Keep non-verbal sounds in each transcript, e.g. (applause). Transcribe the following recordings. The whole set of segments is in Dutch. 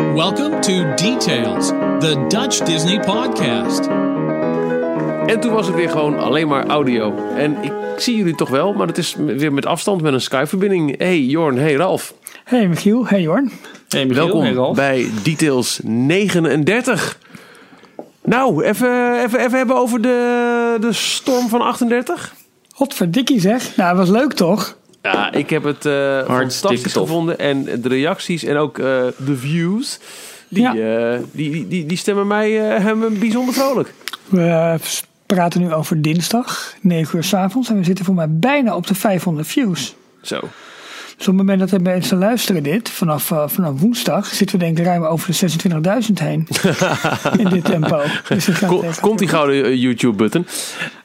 Welcome to Details, the Dutch Disney podcast. En toen was het weer gewoon alleen maar audio. En ik zie jullie toch wel, maar het is weer met afstand met een Skype-verbinding. Hey Jorn, hey Ralf. Hey Michiel, hey Jorn. Hey Michiel, Welkom hey Ralf. bij Details 39. Nou, even, even, even hebben over de, de storm van 38. Godverdikkie zeg. Nou, dat was leuk toch? Ja, ik heb het eh fantastisch tof. gevonden. En de reacties en ook eh, de views, die, Ja. eh, die, die, die, die stemmen mij eh, hem bijzonder vrolijk. We praten nu over dinsdag, 9 uur s avonds. En we zitten voor mij bijna op de 500 views. Zo. Dus op het moment dat mensen luisteren dit, vanaf, eh, vanaf woensdag, zitten we denk ik ruim over de 26.000 heen. (laughs) in dit tempo. Dus komt die gouden eh, YouTube-button.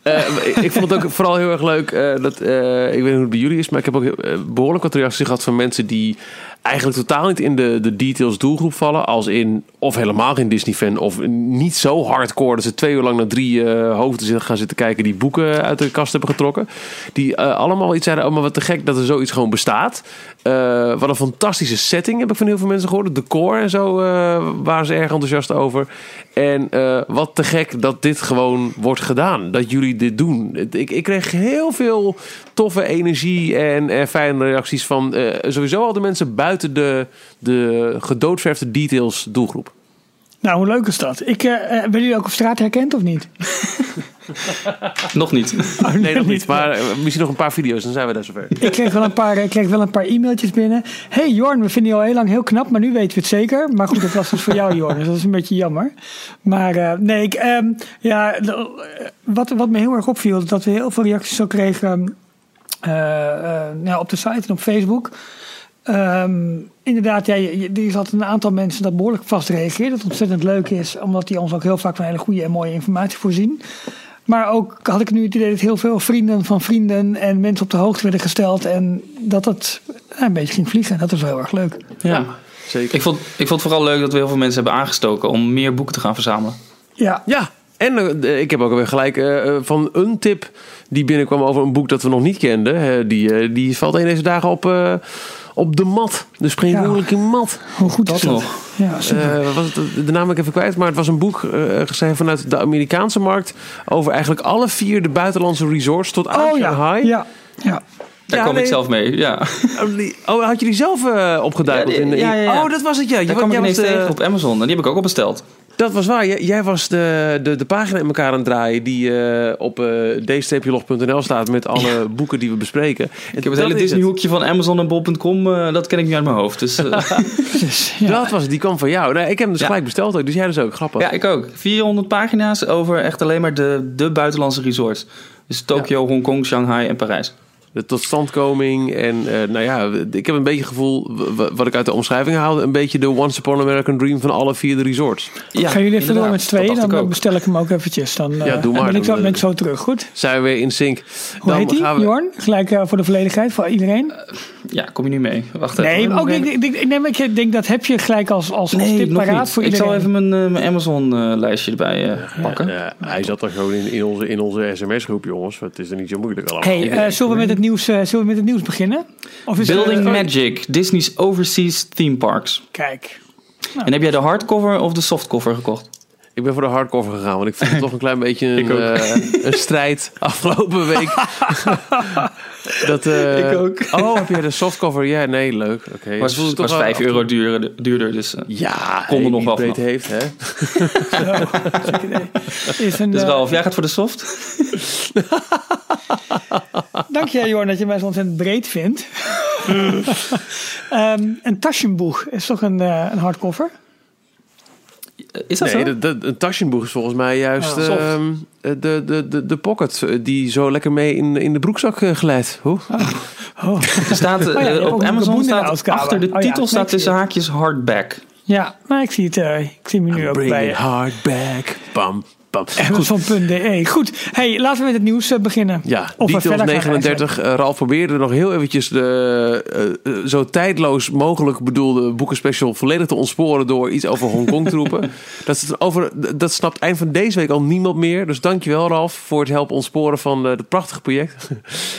Eh, ik, vond het ook vooral heel erg leuk. dat, ik weet niet hoe het bij jullie is, maar ik heb ook eh, behoorlijk wat reacties gehad van mensen die eigenlijk totaal niet in de, de details doelgroep vallen. Als in of helemaal geen Disney-fan of niet zo hardcore dat ze twee uur lang naar drie eh, hoofden gaan zitten kijken die boeken uit de kast hebben getrokken. Die eh, allemaal iets zeiden, oh maar wat te gek dat er zoiets gewoon bestaat. Eh, wat een fantastische setting heb ik van heel veel mensen gehoord. Het decor en zo eh, waren ze erg enthousiast over. En eh, wat te gek dat dit gewoon wordt gedaan. Dat jullie dit doen. Ik, ik kreeg heel veel toffe energie en, en fijne reacties van sowieso al de mensen buiten de, de gedoodverfde details doelgroep. Nou, hoe leuk is dat? Ik, eh, eh, werden jullie ook op straat herkend of niet? (laughs) Nog niet. Nee, nog niet. Maar eh, misschien nog een paar video's, dan zijn we daar zover. Ik kreeg wel een paar, ik kreeg wel een paar e-mailtjes binnen. Hey Jorn, we vinden je al heel lang heel knap, maar nu weten we het zeker. Maar goed, dat was dus voor jou (laughs) Jorn, dus dat is een beetje jammer. Maar eh, nee, ik, ehm, ja, eh, wat, wat me heel erg opviel, is dat we heel veel reacties ook kregen eh, eh, nou, op de site en op Facebook. Ehm, inderdaad, ja, er is altijd een aantal mensen dat behoorlijk vast reageert. Dat ontzettend leuk is, omdat die ons ook heel vaak van hele goede en mooie informatie voorzien. Maar ook had ik nu het idee dat heel veel vrienden van vrienden en mensen op de hoogte werden gesteld. En dat het ja, een beetje ging vliegen. Dat was wel heel erg leuk. Ja. Zeker. Ik vond, ik vond het vooral leuk dat we heel veel mensen hebben aangestoken om meer boeken te gaan verzamelen. Ja, Ja, en eh, ik heb ook weer gelijk eh, eh, van een tip die binnenkwam over een boek dat we nog niet kenden. Eh, die, eh, die valt een deze dagen op, eh, op de mat. De springmoeilijke mat. hoe goed Dat is dat? Ja, super. Eh, wat was het, de naam ik even kwijt, maar het was een boek eh, geschreven vanuit de Amerikaanse markt. Over eigenlijk alle vier de buitenlandse resorts tot aan oh ja, Shanghai. ja, ja. Daar Ja, kwam nee. ik zelf mee. Ja. Oh, Oh, had je die zelf opgeduikeld? Ja, die- in de, ja, ja, ja. Oh, dat was het, ja. Je, Daar kwam ik jij ineens was tegen op Amazon en die heb ik ook al besteld. Dat was waar. Jij, jij was de, de, de pagina in elkaar aan het draaien die eh, op uh, staat met alle boeken die we bespreken. Ik heb het hele Disney hoekje van Amazon en bol.com, dat ken ik nu uit mijn hoofd. Dus (laughs) Dus. Dat was het, die kwam van jou. Nee, ik heb hem dus gelijk besteld ook, dus jij dus ook. Grappig. ja, ik ook. 400 pagina's over echt alleen maar de, de buitenlandse resorts. Dus Tokio, Hongkong, Shanghai en Parijs. De totstandkoming en eh, nou ja, ik heb een beetje het gevoel, wat ik uit de omschrijving haalde, een beetje de Once Upon American Dream van alle vier de resorts. Ja, Gaan jullie even door met z'n tweeën? Dat dacht Dan ik ook. bestel ik hem ook eventjes. Dan, eh, Ja, doe maar. En ben ik, Dan, ben ik zo terug. Goed. Zijn we weer in sync. Hoe heet die, Jorn? Gelijk eh, voor de volledigheid, voor iedereen. Ja, kom je nu mee? Wacht even. nee, ook, ik, ik, ik, nee, maar ik denk dat heb je gelijk als, als, Nee, tip paraat voor Ik iedereen. zal even mijn, eh, mijn Amazon-lijstje erbij eh, pakken. Eh, hij zat er gewoon in, in onze, in onze sms-groep, jongens. Het is er niet zo moeilijk allemaal. Hey, eh, zullen, we met het nieuws, eh, zullen we met het nieuws beginnen? Of is Building oh, Magic, Disney's Overseas Theme Parks. Kijk. En heb jij de hardcover of de softcover gekocht? Ik ben voor de hardcover gegaan, want ik vond het toch een klein (laughs) beetje een, Ik ook. eh, een strijd (laughs) afgelopen week. (laughs) dat, eh, Ik ook. Oh, heb jij de softcover? Ja, nee, leuk. Oké. was, was toch 5 wel- euro duurder, duurder dus... eh, Ja, Kon er hey, nog wel breed heeft, hè? Is een, dus Ralf, jij gaat voor de soft? Dank je, Jorn, dat je mij zo ontzettend breed vindt. Ehm, een taschenboeg is toch een, eh, een hardcover? Is dat Nee, zo? de, de, een taschenboeg is volgens mij juist Ja, ehm, de, de, de, de pocket eh, die zo lekker mee in, in de broekzak eh, glijdt. Hoe? Oh. Er staat, eh, Oh ja, je hebt ook op Amazon staat achter de Oh ja, titel staat tussen het. haakjes hardback. Ja, maar ik zie, het, eh, ik zie hem nu ook bij hardback. Bam, bam. Goed. Amazon.de. Goed, hey, laten we met het nieuws eh, beginnen. Ja, Of we Details verder gaan 39. Eh, Ralf probeerde nog heel eventjes de eh, eh, zo tijdloos mogelijk bedoelde boekenspecial volledig te ontsporen door iets over Hongkong te roepen. (laughs) Dat, is over, dat snapt eind van deze week al niemand meer. Dus dankjewel Ralf voor het helpen ontsporen van eh, het prachtige project.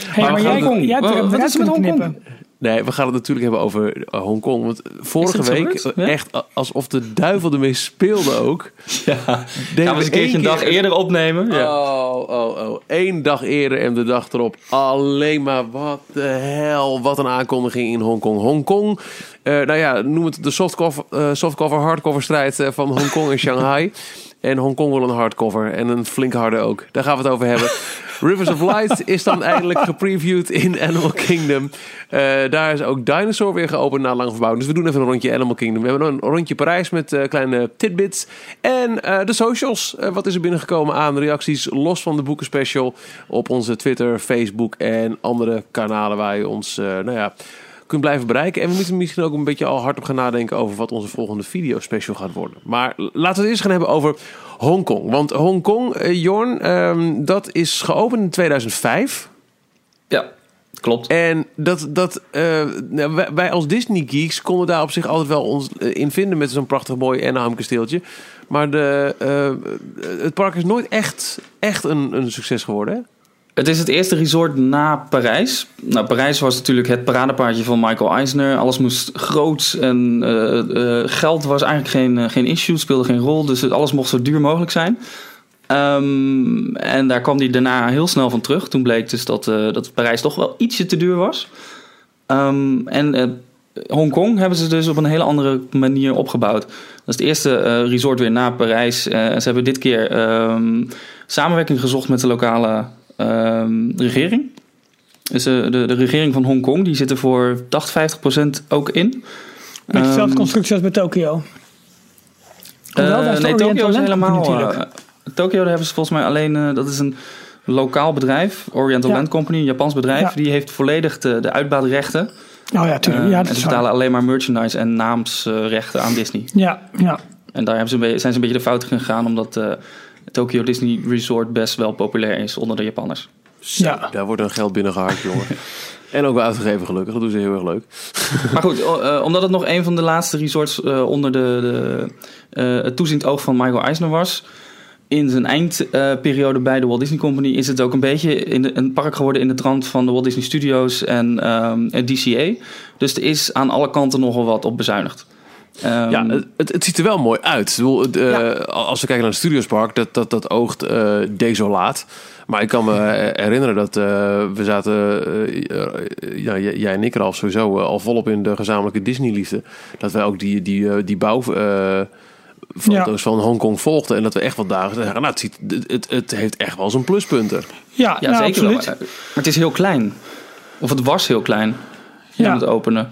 Hey, maar Maar jij, Hongkong, jij hebt wat- een wat eruit is er met Hongkong? knippen. Nee, we gaan het natuurlijk hebben over uh, Hongkong. Want vorige week? Ja? echt alsof de duivel ermee speelde ook. (laughs) Ja, gaan we eens een keertje een dag keer- eerder opnemen. Ja. Oh, oh, oh. Eén dag eerder en de dag erop. Alleen maar wat de hel. Wat een aankondiging in Hongkong. Hongkong, eh nou ja, noem het de softcover, eh, softcover hardcover strijd eh, van Hongkong en (laughs) Shanghai. En Hongkong wil een hardcover. En een flink harde ook. Daar gaan we het over hebben. (laughs) Rivers of Light is dan eindelijk gepreviewd in Animal Kingdom. Eh, daar is ook Dinosaur weer geopend na lang verbouw. Dus we doen even een rondje Animal Kingdom. We hebben een rondje Parijs met eh, kleine tidbits. En eh, de socials. Wat is er binnengekomen aan reacties los van de boekenspecial op onze Twitter, Facebook en andere kanalen waar je ons, nou ja, kunt blijven bereiken. En we moeten misschien ook een beetje al hardop gaan nadenken over wat onze volgende video special gaat worden. Maar laten we het eerst gaan hebben over Hongkong. Want Hongkong, eh, Jorn, ehm, dat is geopend in 2005. ja, klopt. En dat, dat nou, wij, wij als Disney geeks konden daar op zich altijd wel ons eh, in vinden met zo'n prachtig mooi Anaheim kasteeltje. Maar de, het park is nooit echt, echt een, een succes geworden. Hè? Het is het eerste resort na Parijs. Nou, Parijs was natuurlijk het paradepaardje van Michael Eisner. Alles moest groot en eh, eh, geld was eigenlijk geen, eh, geen issue, speelde geen rol. Dus alles mocht zo duur mogelijk zijn. Ehm, en daar kwam hij daarna heel snel van terug. Toen bleek dus dat, dat Parijs toch wel ietsje te duur was. Ehm, en Hongkong hebben ze dus op een hele andere manier opgebouwd. Dat is het eerste resort weer na Parijs. Ze hebben dit keer ehm, samenwerking gezocht met de lokale regering. Dus eh, de, de regering van Hongkong, die zit er voor 80, 50 procent ook in. Met dezelfde Ehm, constructie als bij Tokio. De nee, Tokio is helemaal. natuurlijk. eh, Tokio, hebben ze volgens mij alleen. eh, dat is een lokaal bedrijf, Oriental Ja. Land Company, een Japans bedrijf. Ja. Die heeft volledig de, de uitbaatrechten. Oh ja, tuurlijk. Eh, ja, en ze betalen alleen maar merchandise en naamsrechten aan Disney. Ja, ja. En daar hebben ze een zijn ze een beetje de fout in gegaan, omdat eh Tokyo Disney Resort best wel populair is onder de Japanners. Zo, Ja. Daar wordt een geld binnengehaald, jongen. En ook wel uitgegeven, gelukkig. Dat doen ze heel erg leuk. (laughs) Maar goed, eh, omdat het nog een van de laatste resorts eh, onder de, de, eh, het toeziend oog van Michael Eisner was. In zijn eindperiode bij de Walt Disney Company is het ook een beetje in de, een park geworden in de trant van de Walt Disney Studios en ehm, en DCA. Dus er is aan alle kanten nogal wat op bezuinigd. Ehm, Ja, het, ziet er wel mooi uit. Ik bedoel, het, eh, Ja. Als we kijken naar het Studiospark, dat, dat, dat oogt eh, desolaat. Maar ik kan me eh, herinneren dat eh, we zaten, ja, jij en ik Ralf sowieso, eh, al volop in de gezamenlijke Disney-liefde. Dat wij ook die, die, die bouw... eh, Foto's van Hongkong volgden en dat we echt wat dagen zeggen. Nou, het, ziet, het, het, het heeft echt wel zijn pluspunten. Ja, ja, nou, zeker wel. absoluut. Maar het is heel klein. Of het was heel klein. Ja. Ja. het openen.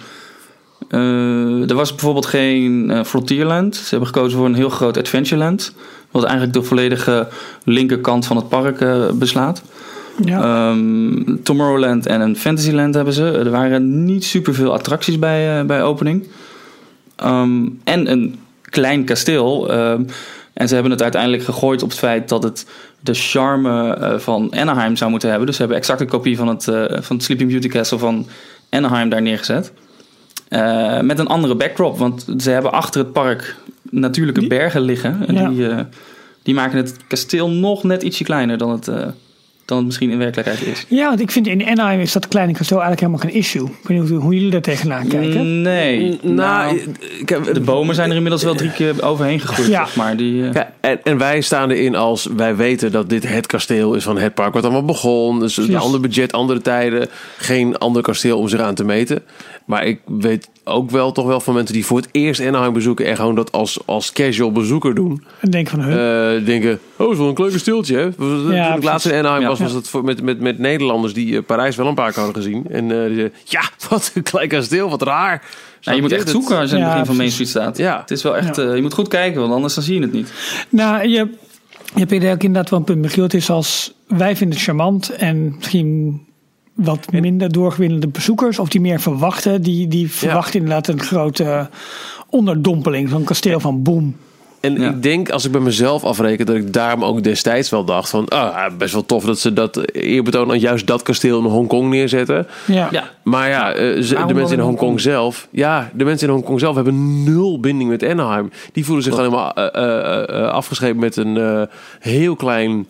Eh, er was bijvoorbeeld geen eh Frontierland. Ze hebben gekozen voor een heel groot Adventureland. Wat eigenlijk de volledige linkerkant van het park eh, beslaat. Ja. Ehm, Tomorrowland en een Fantasyland hebben ze. Er waren niet superveel attracties bij, bij opening. Ehm, en een klein kasteel. ehm, en ze hebben het uiteindelijk gegooid op het feit dat het de charme van Anaheim zou moeten hebben. Dus ze hebben exact een kopie van het, van het Sleeping Beauty Castle van Anaheim daar neergezet. Eh, met een andere backdrop, want ze hebben achter het park natuurlijke Die- bergen liggen. En Ja. die, eh, die maken het kasteel nog net ietsje kleiner dan het, eh, dan het misschien in werkelijkheid is. ja, want ik vind in Anaheim is dat kleine kasteel eigenlijk helemaal geen issue. Ik weet niet hoe- hoe jullie daar tegenaan kijken. Nee. Nou, nou, ik heb- de bomen zijn er inmiddels wel drie keer overheen gegroeid, Ja. zeg maar. Die, eh, Ja, en, en wij staan erin als wij weten dat dit het kasteel is van het park wat allemaal begon. Dus een ander budget, andere tijden. Geen ander kasteel om zich aan te meten. Maar ik weet ook wel toch wel van mensen die voor het eerst Anaheim bezoeken... en gewoon dat als, als casual bezoeker doen. En denk van, huh? Eh, denken, oh, is wel een klein kasteeltje, hè? Toen ik precies. laatst in Anaheim Ja. was, was het voor, met, met, met Nederlanders... die eh, Parijs wel een paar keer hadden gezien. En eh, die zeiden, ja, (laughs) wat een klein kasteel, wat raar. nou, je moet echt Dat- zoeken als je aan het Ja, begin van Main. Street staat. Ja. Het is wel echt, Ja. eh, je moet goed kijken, want anders dan zie je het niet. Nou, je, je hebt inderdaad wel een punt, Michiel. Het is als, wij vinden het charmant en misschien wat minder doorgewinnende bezoekers, of die meer verwachten, die, die verwachten inderdaad een grote onderdompeling. Zo'n kasteel van boem. En Ja. ik denk, als ik bij mezelf afreken, dat ik daarom ook destijds wel dacht van... Ah, best wel tof dat ze dat eerbetoon aan juist dat kasteel in Hongkong neerzetten. Ja. Ja. Maar ja, eh, ze- de mensen in Hongkong zelf... Ja, de mensen in Hongkong zelf hebben nul binding met Anaheim. Die voelen zich Klopt. gewoon helemaal eh, eh, afgeschepen met een eh, heel klein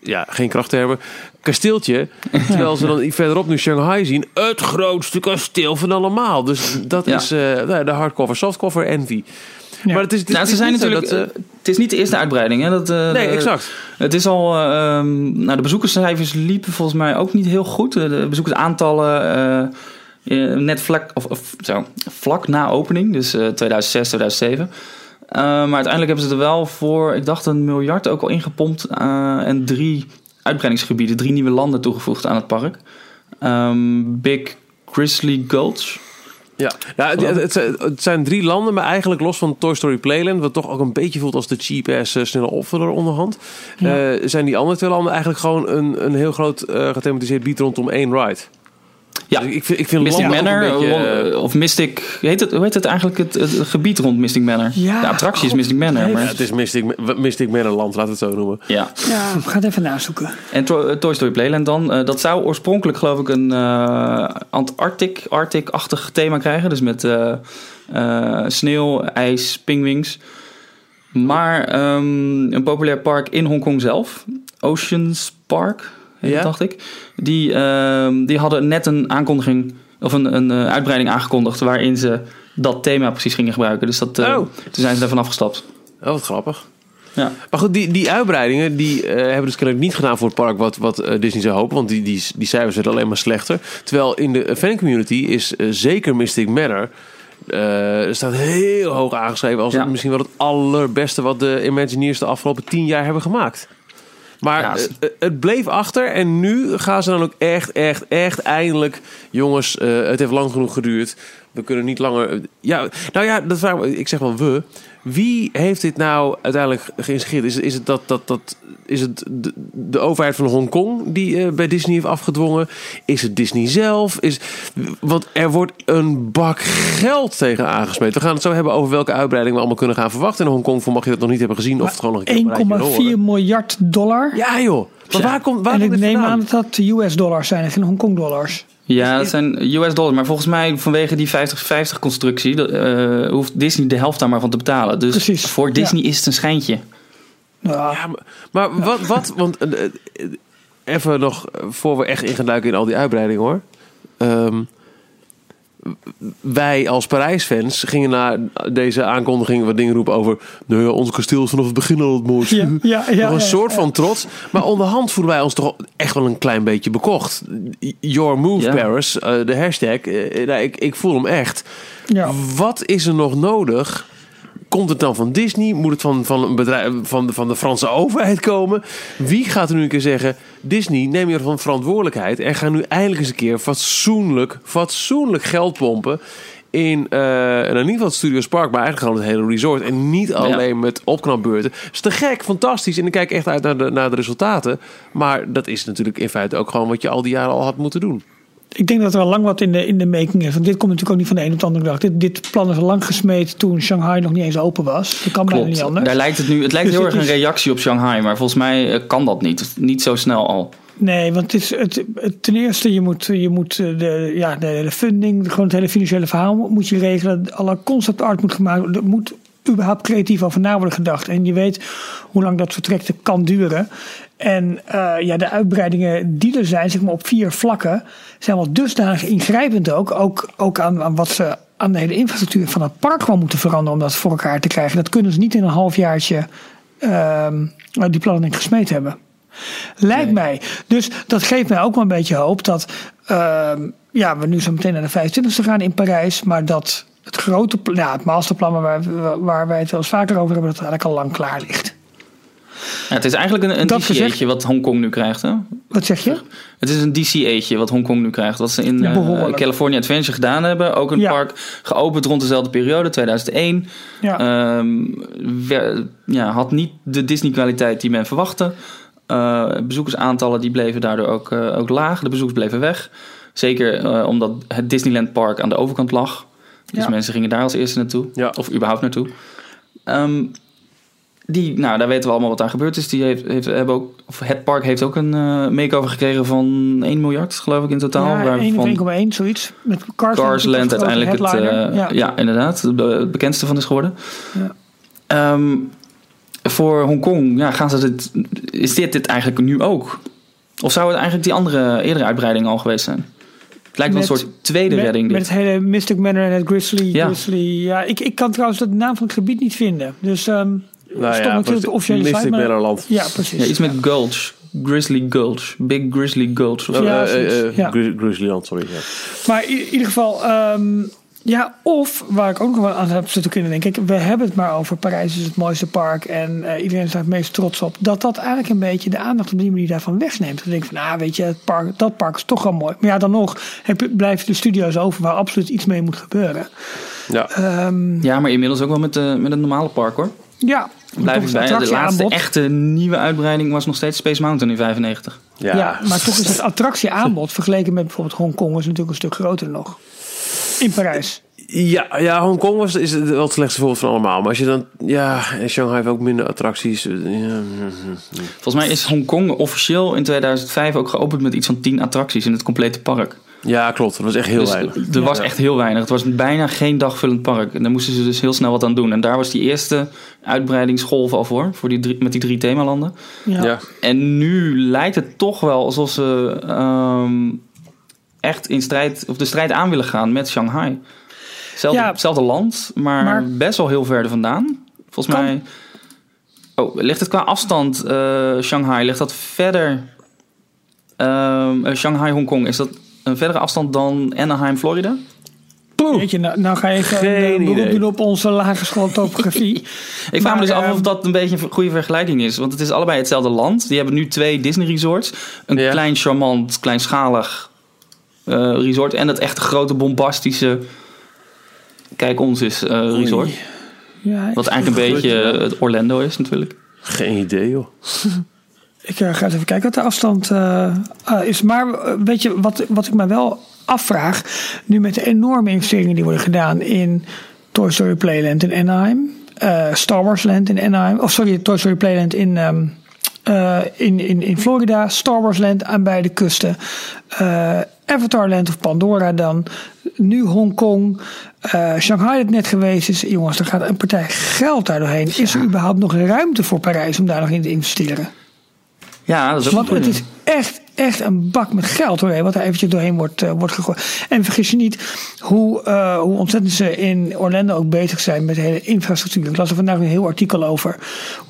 ja, geen kracht te hebben, kasteeltje. (laughs) Terwijl ze dan verderop nu Shanghai zien, het grootste kasteel van allemaal. Dus dat Ja. is eh, nou, de hardcover, softcover envy. Ja. Maar het is, het Nou, ze zijn natuurlijk. dat, eh, het is niet de eerste uitbreiding, hè? Dat, eh, nee, exact. Het is al. eh, ehm, nou, de bezoekerscijfers liepen volgens mij ook niet heel goed. De bezoekersaantallen. net vlak, of, of, zo, vlak na opening, dus eh, 2006, 2007. Eh, maar uiteindelijk hebben ze er wel voor, ik dacht, een miljard ook al ingepompt. eh, en drie uitbreidingsgebieden, drie nieuwe landen toegevoegd aan het park. Ehm, Big Grizzly Gulch. Ja, ja het, het, zijn drie landen, maar eigenlijk los van Toy Story Playland, wat toch ook een beetje voelt als de cheap ass eh, snelle opvuller onderhand, Ja. zijn die andere twee landen eigenlijk gewoon een, een heel groot eh gethematiseerd gebied rondom één ride. Ja. Dus ik vind, ik vind Mystic ook Manor, een beetje, eh, of Mystic, heet het, hoe heet het eigenlijk, het, het gebied rond Mystic Manor? Ja, de attractie is Mystic Manor. Maar, ja, het is Mystic, Mystic Manor land, laten we het zo noemen. ja. Ja, we gaan het even nazoeken. En To- eh, Toy Story Playland dan, eh, dat zou oorspronkelijk geloof ik een eh Antarctic, Arctic-achtig thema krijgen. Dus met sneeuw, ijs, pingwings. Maar ehm, een populair park in Hongkong zelf, Oceans Park, Ja. dacht ik. Die, ehm, die hadden net een aankondiging, of een, een eh, uitbreiding aangekondigd waarin ze dat thema precies gingen gebruiken. Dus dat, eh, Oh. toen zijn ze daarvan afgestapt. Oh, wat grappig. Ja. Maar goed, die, die uitbreidingen die, eh, hebben dus kennelijk niet gedaan voor het park wat, wat Disney zou hopen. Want die, die, die cijfers werden alleen maar slechter. Terwijl in de fancommunity is zeker Mystic Manor... staat heel hoog aangeschreven als Ja. misschien wel het allerbeste wat de Imagineers de afgelopen tien jaar hebben gemaakt. Maar Ja, eh, eh, het bleef achter en nu gaan ze dan ook echt, echt, echt eindelijk... Jongens, eh, het heeft lang genoeg geduurd. We kunnen niet langer... Ja, nou ja, dat vraag ik me- ik zeg wel we. Wie heeft dit nou uiteindelijk geïnspireerd? Is, is het, dat, dat, dat, is het de, de overheid van Hongkong die eh, bij Disney heeft afgedwongen? Is het Disney zelf? Is, want er wordt een bak geld tegen aangesmeed. We gaan het zo hebben over welke uitbreiding we allemaal kunnen gaan verwachten. In Hongkong voor mag je dat nog niet hebben gezien. Of het gewoon nog een keer op een rijtje 1,4 horen. miljard dollar. Ja joh. Maar waar komt, waar en komt ik neem vandaan? aan dat dat US dollars zijn en geen Hongkong dollars. Ja, dat zijn US dollars. Maar volgens mij vanwege die 50-50 constructie eh, hoeft Disney de helft daar maar van te betalen. Dus Precies, voor Disney is het een schijntje. Ja, Ja, maar, maar wat, wat, want eh, eh, even nog voor we echt in gaan duiken in al die uitbreidingen hoor. Ehm, wij als Parijs-fans gingen naar deze aankondiging wat dingen roepen over. Nou ja, ons kasteel is vanaf het begin al het mooiste. Ja, ja, ja, nog een ja, soort ja. van trots. Maar onderhand voelen wij ons toch echt wel een klein beetje bekocht. Your move, Ja. Paris, eh, de hashtag. eh, nou, ik, ik voel hem echt. ja. Wat is er nog nodig? Komt het dan van Disney? Moet het van, van, een bedrijf, van, van de Franse overheid komen? Wie gaat er nu een keer zeggen... Disney, neem je ervan verantwoordelijkheid... en ga nu eindelijk eens een keer fatsoenlijk, fatsoenlijk geld pompen... in, eh in ieder geval Studios Park... maar eigenlijk gewoon het hele resort. En niet alleen met opknapbeurten. Het is te gek, fantastisch. En ik kijk echt uit naar de, naar de resultaten. Maar dat is natuurlijk in feite ook gewoon... wat je al die jaren al had moeten doen. Ik denk dat er al lang wat in de, in de making is. Want dit komt natuurlijk ook niet van de een op de andere dag. Dit, dit plan is al lang gesmeed toen Shanghai nog niet eens open was. Dat kan bijna niet anders. Daar lijkt het nu. Het lijkt Dus heel erg een is- reactie op Shanghai, maar volgens mij eh, kan dat niet. Niet zo snel al. Nee, want het is het, het- ten eerste, je moet, je moet eh, de, ja, de funding, gewoon het hele financiële verhaal moet je regelen. Alle concept art moet gemaakt worden. Er moet überhaupt creatief over na worden gedacht. En je weet hoe lang dat vertrekte kan duren. En eh, ja, de uitbreidingen die er zijn, zeg maar op vier vlakken, zijn wel dusdanig ingrijpend ook. Ook, ook aan, aan wat ze aan de hele infrastructuur van het park gewoon moeten veranderen om dat voor elkaar te krijgen. Dat kunnen ze niet in een halfjaartje ehm die plannen gesmeed hebben. Lijkt mij. Dus dat geeft mij ook wel een beetje hoop dat ehm, ja, we nu zo meteen naar de 25e gaan in Parijs. Maar dat het grote ja, het masterplan waar, wij- waar wij het wel eens vaker over hebben, dat het eigenlijk al lang klaar ligt. Ja, het is eigenlijk een, een DCA'tje wat Hongkong nu krijgt. Hè? Wat zeg je? Het is een DCA'tje wat Hongkong nu krijgt. Wat ze in Ja, eh. California Adventure gedaan hebben. Ook een Ja. park geopend rond dezelfde periode, 2001. Ja. Ehm, ja, had niet de Disney-kwaliteit die men verwachtte. Eh, bezoekersaantallen die bleven daardoor ook, eh, ook laag. De bezoekers bleven weg. Zeker omdat het Disneyland Park aan de overkant lag. Dus mensen gingen daar als eerste naartoe. Of überhaupt naartoe. Ehm, die, nou, daar weten we allemaal wat daar gebeurd is. Die heeft, heeft, hebben ook, of het park heeft ook een eh makeover gekregen van 1 miljard, geloof ik, in totaal. ja, 1 of waarvan 1,1 zoiets. Met Cars, Cars Land uiteindelijk het, eh, ja. ja. inderdaad, het, be- het bekendste van is geworden. Ja. Ehm, voor Hongkong ja, gaan ze dit, is dit dit eigenlijk nu ook? Of zou het eigenlijk die andere eerdere uitbreiding al geweest zijn? Het lijkt wel een soort tweede met, redding met het hele Mystic Manor en het Grizzly. Ja. Grizzly ja, ik, ik kan trouwens de naam van het gebied niet vinden. Dus ehm Nou stond ja, natuurlijk de officiële site. Mystic Manor-land. Ja, precies. Ja, iets met Gulch. Grizzly Gulch. Big Grizzly Gulch. of. Ja, Eh, eh, eh, Ja. Grizz- Grizzlyland, sorry. Ja. Maar in ieder geval, ehm, ja, of waar ik ook nog wel aan heb zitten kunnen denken. kijk, We hebben het maar over Parijs is het mooiste park en eh, iedereen is daar het meest trots op. Dat dat eigenlijk een beetje de aandacht op die manier daarvan wegneemt. Dat ik denk van, nou weet je, het park, dat park is toch wel mooi. Maar ja, dan nog heb, je- blijven de studio's over waar absoluut iets mee moet gebeuren. Ja. Ehm, Ja, maar inmiddels ook wel met, de, met het normale park hoor. ja, Blijf ik bij. De laatste echte nieuwe uitbreiding was nog steeds Space Mountain in 95. Ja. Ja. maar toch is het attractieaanbod vergeleken met bijvoorbeeld Hongkong is natuurlijk een stuk groter nog. In Parijs. Ja, ja, Hongkong was, is het wel het slechtste voorbeeld van allemaal. Maar als je dan... Ja, en Shanghai heeft ook minder attracties. Ja, Volgens mij is Hongkong officieel in 2005 ook geopend met iets van 10 attracties in het complete park. ja klopt. Dat was echt heel dus weinig. er was echt heel weinig. Het was bijna geen dagvullend park. En daar moesten ze dus heel snel wat aan doen. En daar was die eerste uitbreidingsgolf al voor, voor die drie, met die drie themalanden. Ja. Ja. En nu lijkt het toch wel alsof ze ehm, echt in strijd, of de strijd aan willen gaan met Shanghai. Zelfde, Ja. Hetzelfde land, maar, Maar- best wel heel ver vandaan. Volgens Kan- mij. Oh, ligt het qua afstand, eh, Shanghai, ligt dat verder. ehm, eh, Shanghai, Hongkong, is dat een verdere afstand dan Anaheim, Florida? Weet je, nou, nou ga je even Geen een beroep doen op onze lage school topografie. (laughs) Ik vraag me dus af ehm, of dat een beetje een goede vergelijking is. Want het is allebei hetzelfde land. Die hebben nu twee Disney resorts. Een Ja. klein, charmant, kleinschalig eh, resort. En het echte grote, bombastische... Kijk ons is eh, resort. Ja, Wat eigenlijk een beetje eh, het Orlando is natuurlijk. Geen idee, joh. (laughs) Ik eh, ga eens even kijken wat de afstand eh, eh, is. Maar eh, weet je, wat, wat ik me wel afvraag. Nu met de enorme investeringen die worden gedaan in Toy Story Playland in Anaheim. eh, Star Wars Land in Anaheim. Of sorry, Toy Story Playland in, ehm, eh, in, in, in Florida. Star Wars Land aan beide kusten. Eh, Avatar Land of Pandora dan. Nu Hongkong. eh, Shanghai dat net geweest is. Jongens, er gaat een partij geld daar doorheen. Is er überhaupt nog ruimte voor Parijs om daar nog in te investeren? Ja, dat is ook Want het is echt, echt een bak met geld hoor, wat er eventjes doorheen wordt, eh, wordt gegooid. En vergis je niet hoe, eh, hoe ontzettend ze in Orlando ook bezig zijn met de hele infrastructuur. Ik las er vandaag een heel artikel over.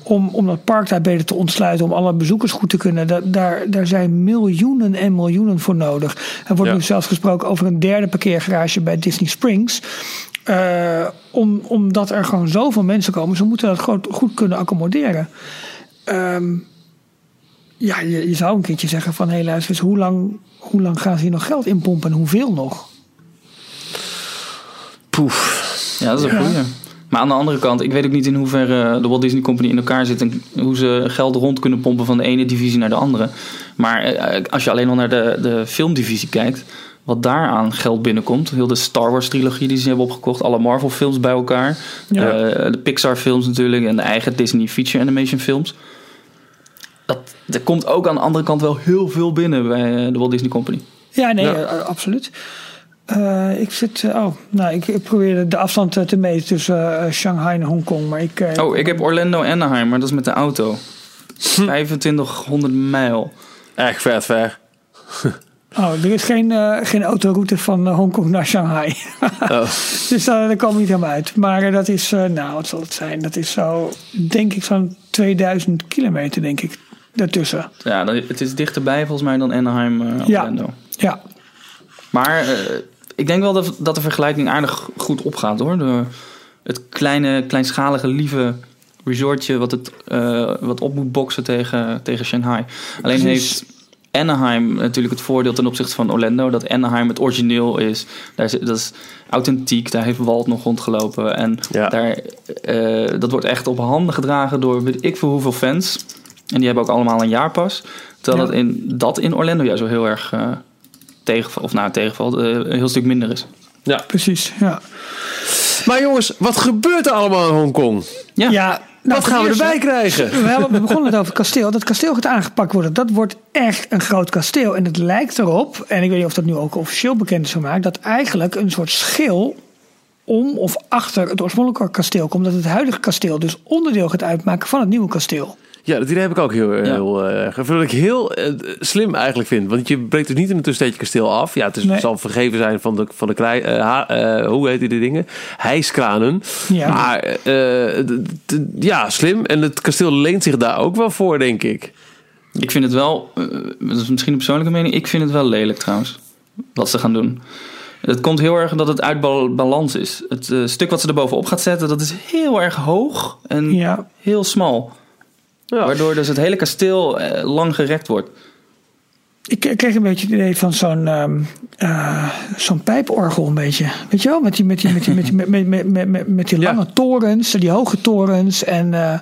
Om, om dat park daar beter te ontsluiten, om alle bezoekers goed te kunnen. Da- daar, daar zijn miljoenen en miljoenen voor nodig. Er wordt Ja. nu zelfs gesproken over een derde parkeergarage bij Disney Springs. Eh, om, omdat er gewoon zoveel mensen komen, ze moeten dat goed, goed kunnen accommoderen. Ehm, ja, je, je zou een keertje zeggen van... hé hey, luister eens, hoe lang, hoe lang gaan ze hier nog geld inpompen en hoeveel nog? Poef. Ja, dat is een Ja. goeie. Maar aan de andere kant, ik weet ook niet in hoeverre de Walt Disney Company in elkaar zit en hoe ze geld rond kunnen pompen van de ene divisie naar de andere. Maar eh, als je alleen al naar de, de filmdivisie kijkt, wat daar aan geld binnenkomt, heel de Star Wars trilogie die ze hebben opgekocht, alle Marvel films bij elkaar, Ja. eh, de Pixar films natuurlijk en de eigen Disney feature animation films. Dat, er komt ook aan de andere kant wel heel veel binnen bij eh, de Walt Disney Company. Ja, nee, Ja. eh, absoluut. Eh, ik zit... eh, oh, nou, ik, ik probeer de afstand te meten tussen Shanghai en Hongkong. Maar ik... Oh, ik heb Orlando Anaheim, maar dat is met de auto. 2500 mijl. Echt vet ver. Oh, er is geen, eh, geen autoroute van Hongkong naar Shanghai. Oh. (laughs) dus daar we niet helemaal uit. Maar dat is, eh, nou, wat zal het zijn? Dat is zo, denk ik, zo'n 2000 kilometer, denk ik, daartussen. Ja, het is dichterbij volgens mij dan Anaheim eh. Orlando. Ja, Maar eh, ik denk wel dat, dat de vergelijking aardig goed opgaat hoor. De, het kleine, kleinschalige, lieve resortje wat, het, eh, wat op moet boksen tegen, tegen Shanghai. Alleen Precies. heeft Anaheim natuurlijk het voordeel ten opzichte van Orlando. Dat Anaheim het origineel is. Daar is dat is authentiek. Daar heeft Walt nog rondgelopen. En Ja. daar, eh, dat wordt echt op handen gedragen door weet ik veel hoeveel fans. En die hebben ook allemaal een jaarpas. Terwijl Ja. dat, in, dat in Orlando ja zo heel erg eh tegenvalt. Of nou, tegenvalt. eh, een heel stuk minder is. precies. Ja, Maar jongens, wat gebeurt er allemaal in Hongkong? Ja. ja nou, wat gaan we eerste- erbij krijgen? We, hebben, we begonnen het (laughs) over het kasteel. Dat kasteel gaat aangepakt worden. Dat wordt echt een groot kasteel. En het lijkt erop, en ik weet niet of dat nu ook officieel bekend is gemaakt, dat eigenlijk een soort schil om of achter het oorspronkelijke kasteel komt. Dat het huidige kasteel dus onderdeel gaat uitmaken van het nieuwe kasteel. Ja, dat idee heb ik ook heel, Ja. heel erg. Uh, wat ik heel uh, slim eigenlijk vind. Want je breekt dus niet in een tussentijdje kasteel af. Ja, het is, Nee. zal vergeven zijn van de, van de klei, uh, ha, uh, hoe heet die dingen? Hijskranen. Ja. Maar uh, ja, slim. En het kasteel leent zich daar ook wel voor, denk ik. Ik vind het wel, uh, dat is misschien een persoonlijke mening, ik vind het wel lelijk trouwens. Wat ze gaan doen. Het komt heel erg dat het uit bal- balans is. Het uh, stuk wat ze er bovenop gaat zetten, dat is heel erg hoog en Ja. heel smal. Ja. Waardoor dus het hele kasteel eh, lang gerekt wordt. Ik, kreeg een beetje het idee van zo'n um, uh, zo'n pijporgel een beetje. Weet je wel? Met die, met die, met die, met die, met, met, met, met, met die lange ja. torens, die hoge torens. En uh,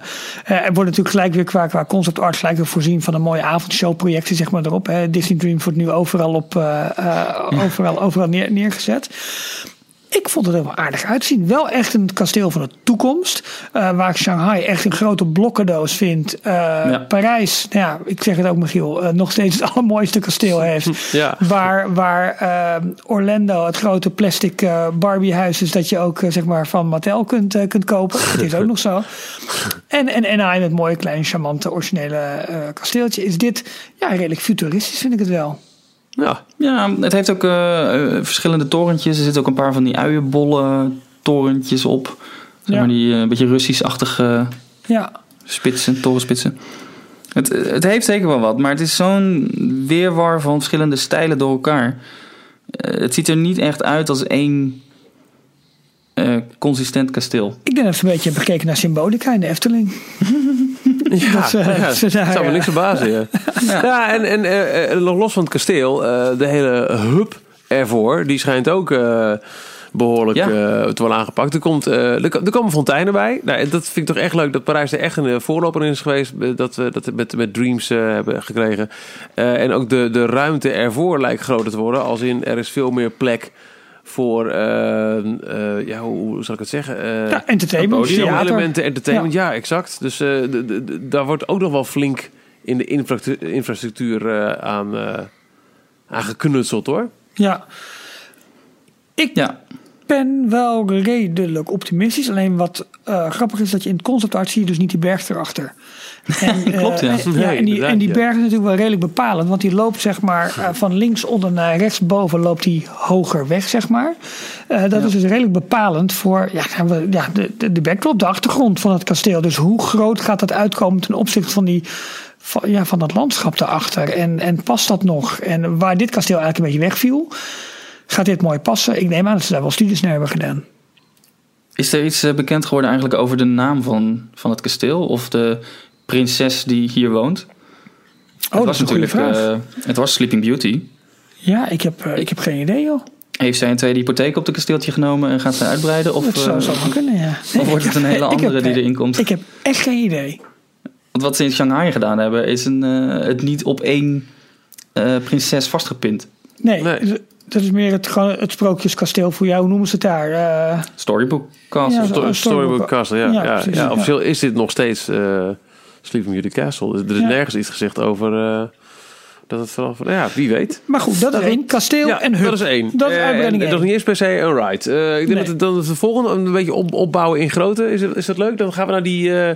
er wordt natuurlijk gelijk weer qua, qua concept art gelijk weer voorzien van een mooie avondshowprojectie zeg maar erop. Hè. Disney Dreams wordt nu overal, op, uh, ja. overal, overal neer, neergezet. Ik vond het er wel aardig uitzien. Wel echt een kasteel van de toekomst. Uh, waar ik Shanghai echt een grote blokkendoos vind. Uh, ja. Parijs, nou ja, ik zeg het ook Michiel, uh, nog steeds het (laughs) allermooiste kasteel heeft. (laughs) Ja. Waar, waar Orlando het grote plastic Barbie-huis is dat je ook zeg maar van Mattel kunt, kunt kopen. Het is ook nog zo. (laughs) En, en, en hij met mooie kleine charmante originele kasteeltje. Is dit ja, redelijk futuristisch vind ik het wel. Ja. ja, het heeft ook uh, verschillende torentjes. Er zitten ook een paar van die uienbollen torentjes op. Zeg maar die een uh, beetje Russisch-achtige ja. spitsen, torenspitsen. Het, het heeft zeker wel wat, maar het is zo'n weerwar van verschillende stijlen door elkaar. Uh, het ziet er niet echt uit als één uh, consistent kasteel. Ik denk dat ze een beetje hebben gekeken naar symbolica in de Efteling. (laughs) Ja, dat, uh, ja, dat zou me niks verbazen. Ja, ja. ja en, en uh, nog los van het kasteel, uh, de hele hub ervoor, die schijnt ook uh, behoorlijk ja. te worden aangepakt. Er, komt, er, er, komen fonteinen bij. Nou, dat vind ik toch echt leuk dat Parijs er echt een voorloper in is geweest. Dat we dat met, met Dreams hebben gekregen. en ook de, de ruimte ervoor lijkt groter te worden. Als in er is veel meer plek voor, uh, uh, ja, hoe, hoe, zal ik het zeggen? Uh, ja, entertainment, elementen, entertainment, ja, ja exact. Dus de, de, de, daar wordt ook nog wel flink in de infrastructuur, infrastructuur aan, aan geknutseld, hoor. Ja. Ik ja. ben wel redelijk optimistisch. Alleen wat grappig is dat je in het concept art zie je dus niet die berg erachter. En, (laughs) Klopt, ja. En, ja, en die, en die berg is natuurlijk wel redelijk bepalend. Want die loopt zeg maar uh, van links onder naar rechtsboven loopt die hoger weg, zeg maar. Uh, dat is dus redelijk bepalend voor ja, ja, de, de, de backdrop, de achtergrond van het kasteel. Dus hoe groot gaat dat uitkomen ten opzichte van die van, ja, van dat landschap daarachter? En, en past dat nog? En waar dit kasteel eigenlijk een beetje wegviel, gaat dit mooi passen? Ik neem aan dat ze daar wel studies naar hebben gedaan. Is er iets bekend geworden eigenlijk over de naam van, van het kasteel? Of de prinses die hier woont. Oh, het was natuurlijk. Uh, het was Sleeping Beauty. Ja, ik heb, uh, ik heb geen idee, joh. Heeft zij een tweede hypotheek op het kasteeltje genomen en gaat zij uitbreiden? Of, dat zou, uh, zou wel kunnen, ja. Nee, (laughs) of wordt het een hele andere heb, die erin komt? Ik heb echt geen idee. Want wat ze in Shanghai gedaan hebben, is een, het niet op één prinses vastgepind. Nee, nee. Dat is meer het, gewoon het sprookjeskasteel voor jou. Hoe noemen ze het daar? Uh, Storybook Castle. Ja, Storybook, Storybook Castle, ja. ja, ja, precies, ja officieel is dit nog steeds uh, Sleeping Beauty Castle. Er is nergens iets gezegd over... Uh, dat het vanaf... Nou ja, wie weet. Maar goed, dat is één. Kasteel ja, en hub. Dat is één. Dat is uitbreiding en, Dat is niet eens per se een ride. Uh, ik denk Nee. dat, het, dat het de volgende een beetje op, opbouwen in grootte. Is, het, is dat leuk? Dan gaan we naar die, uh,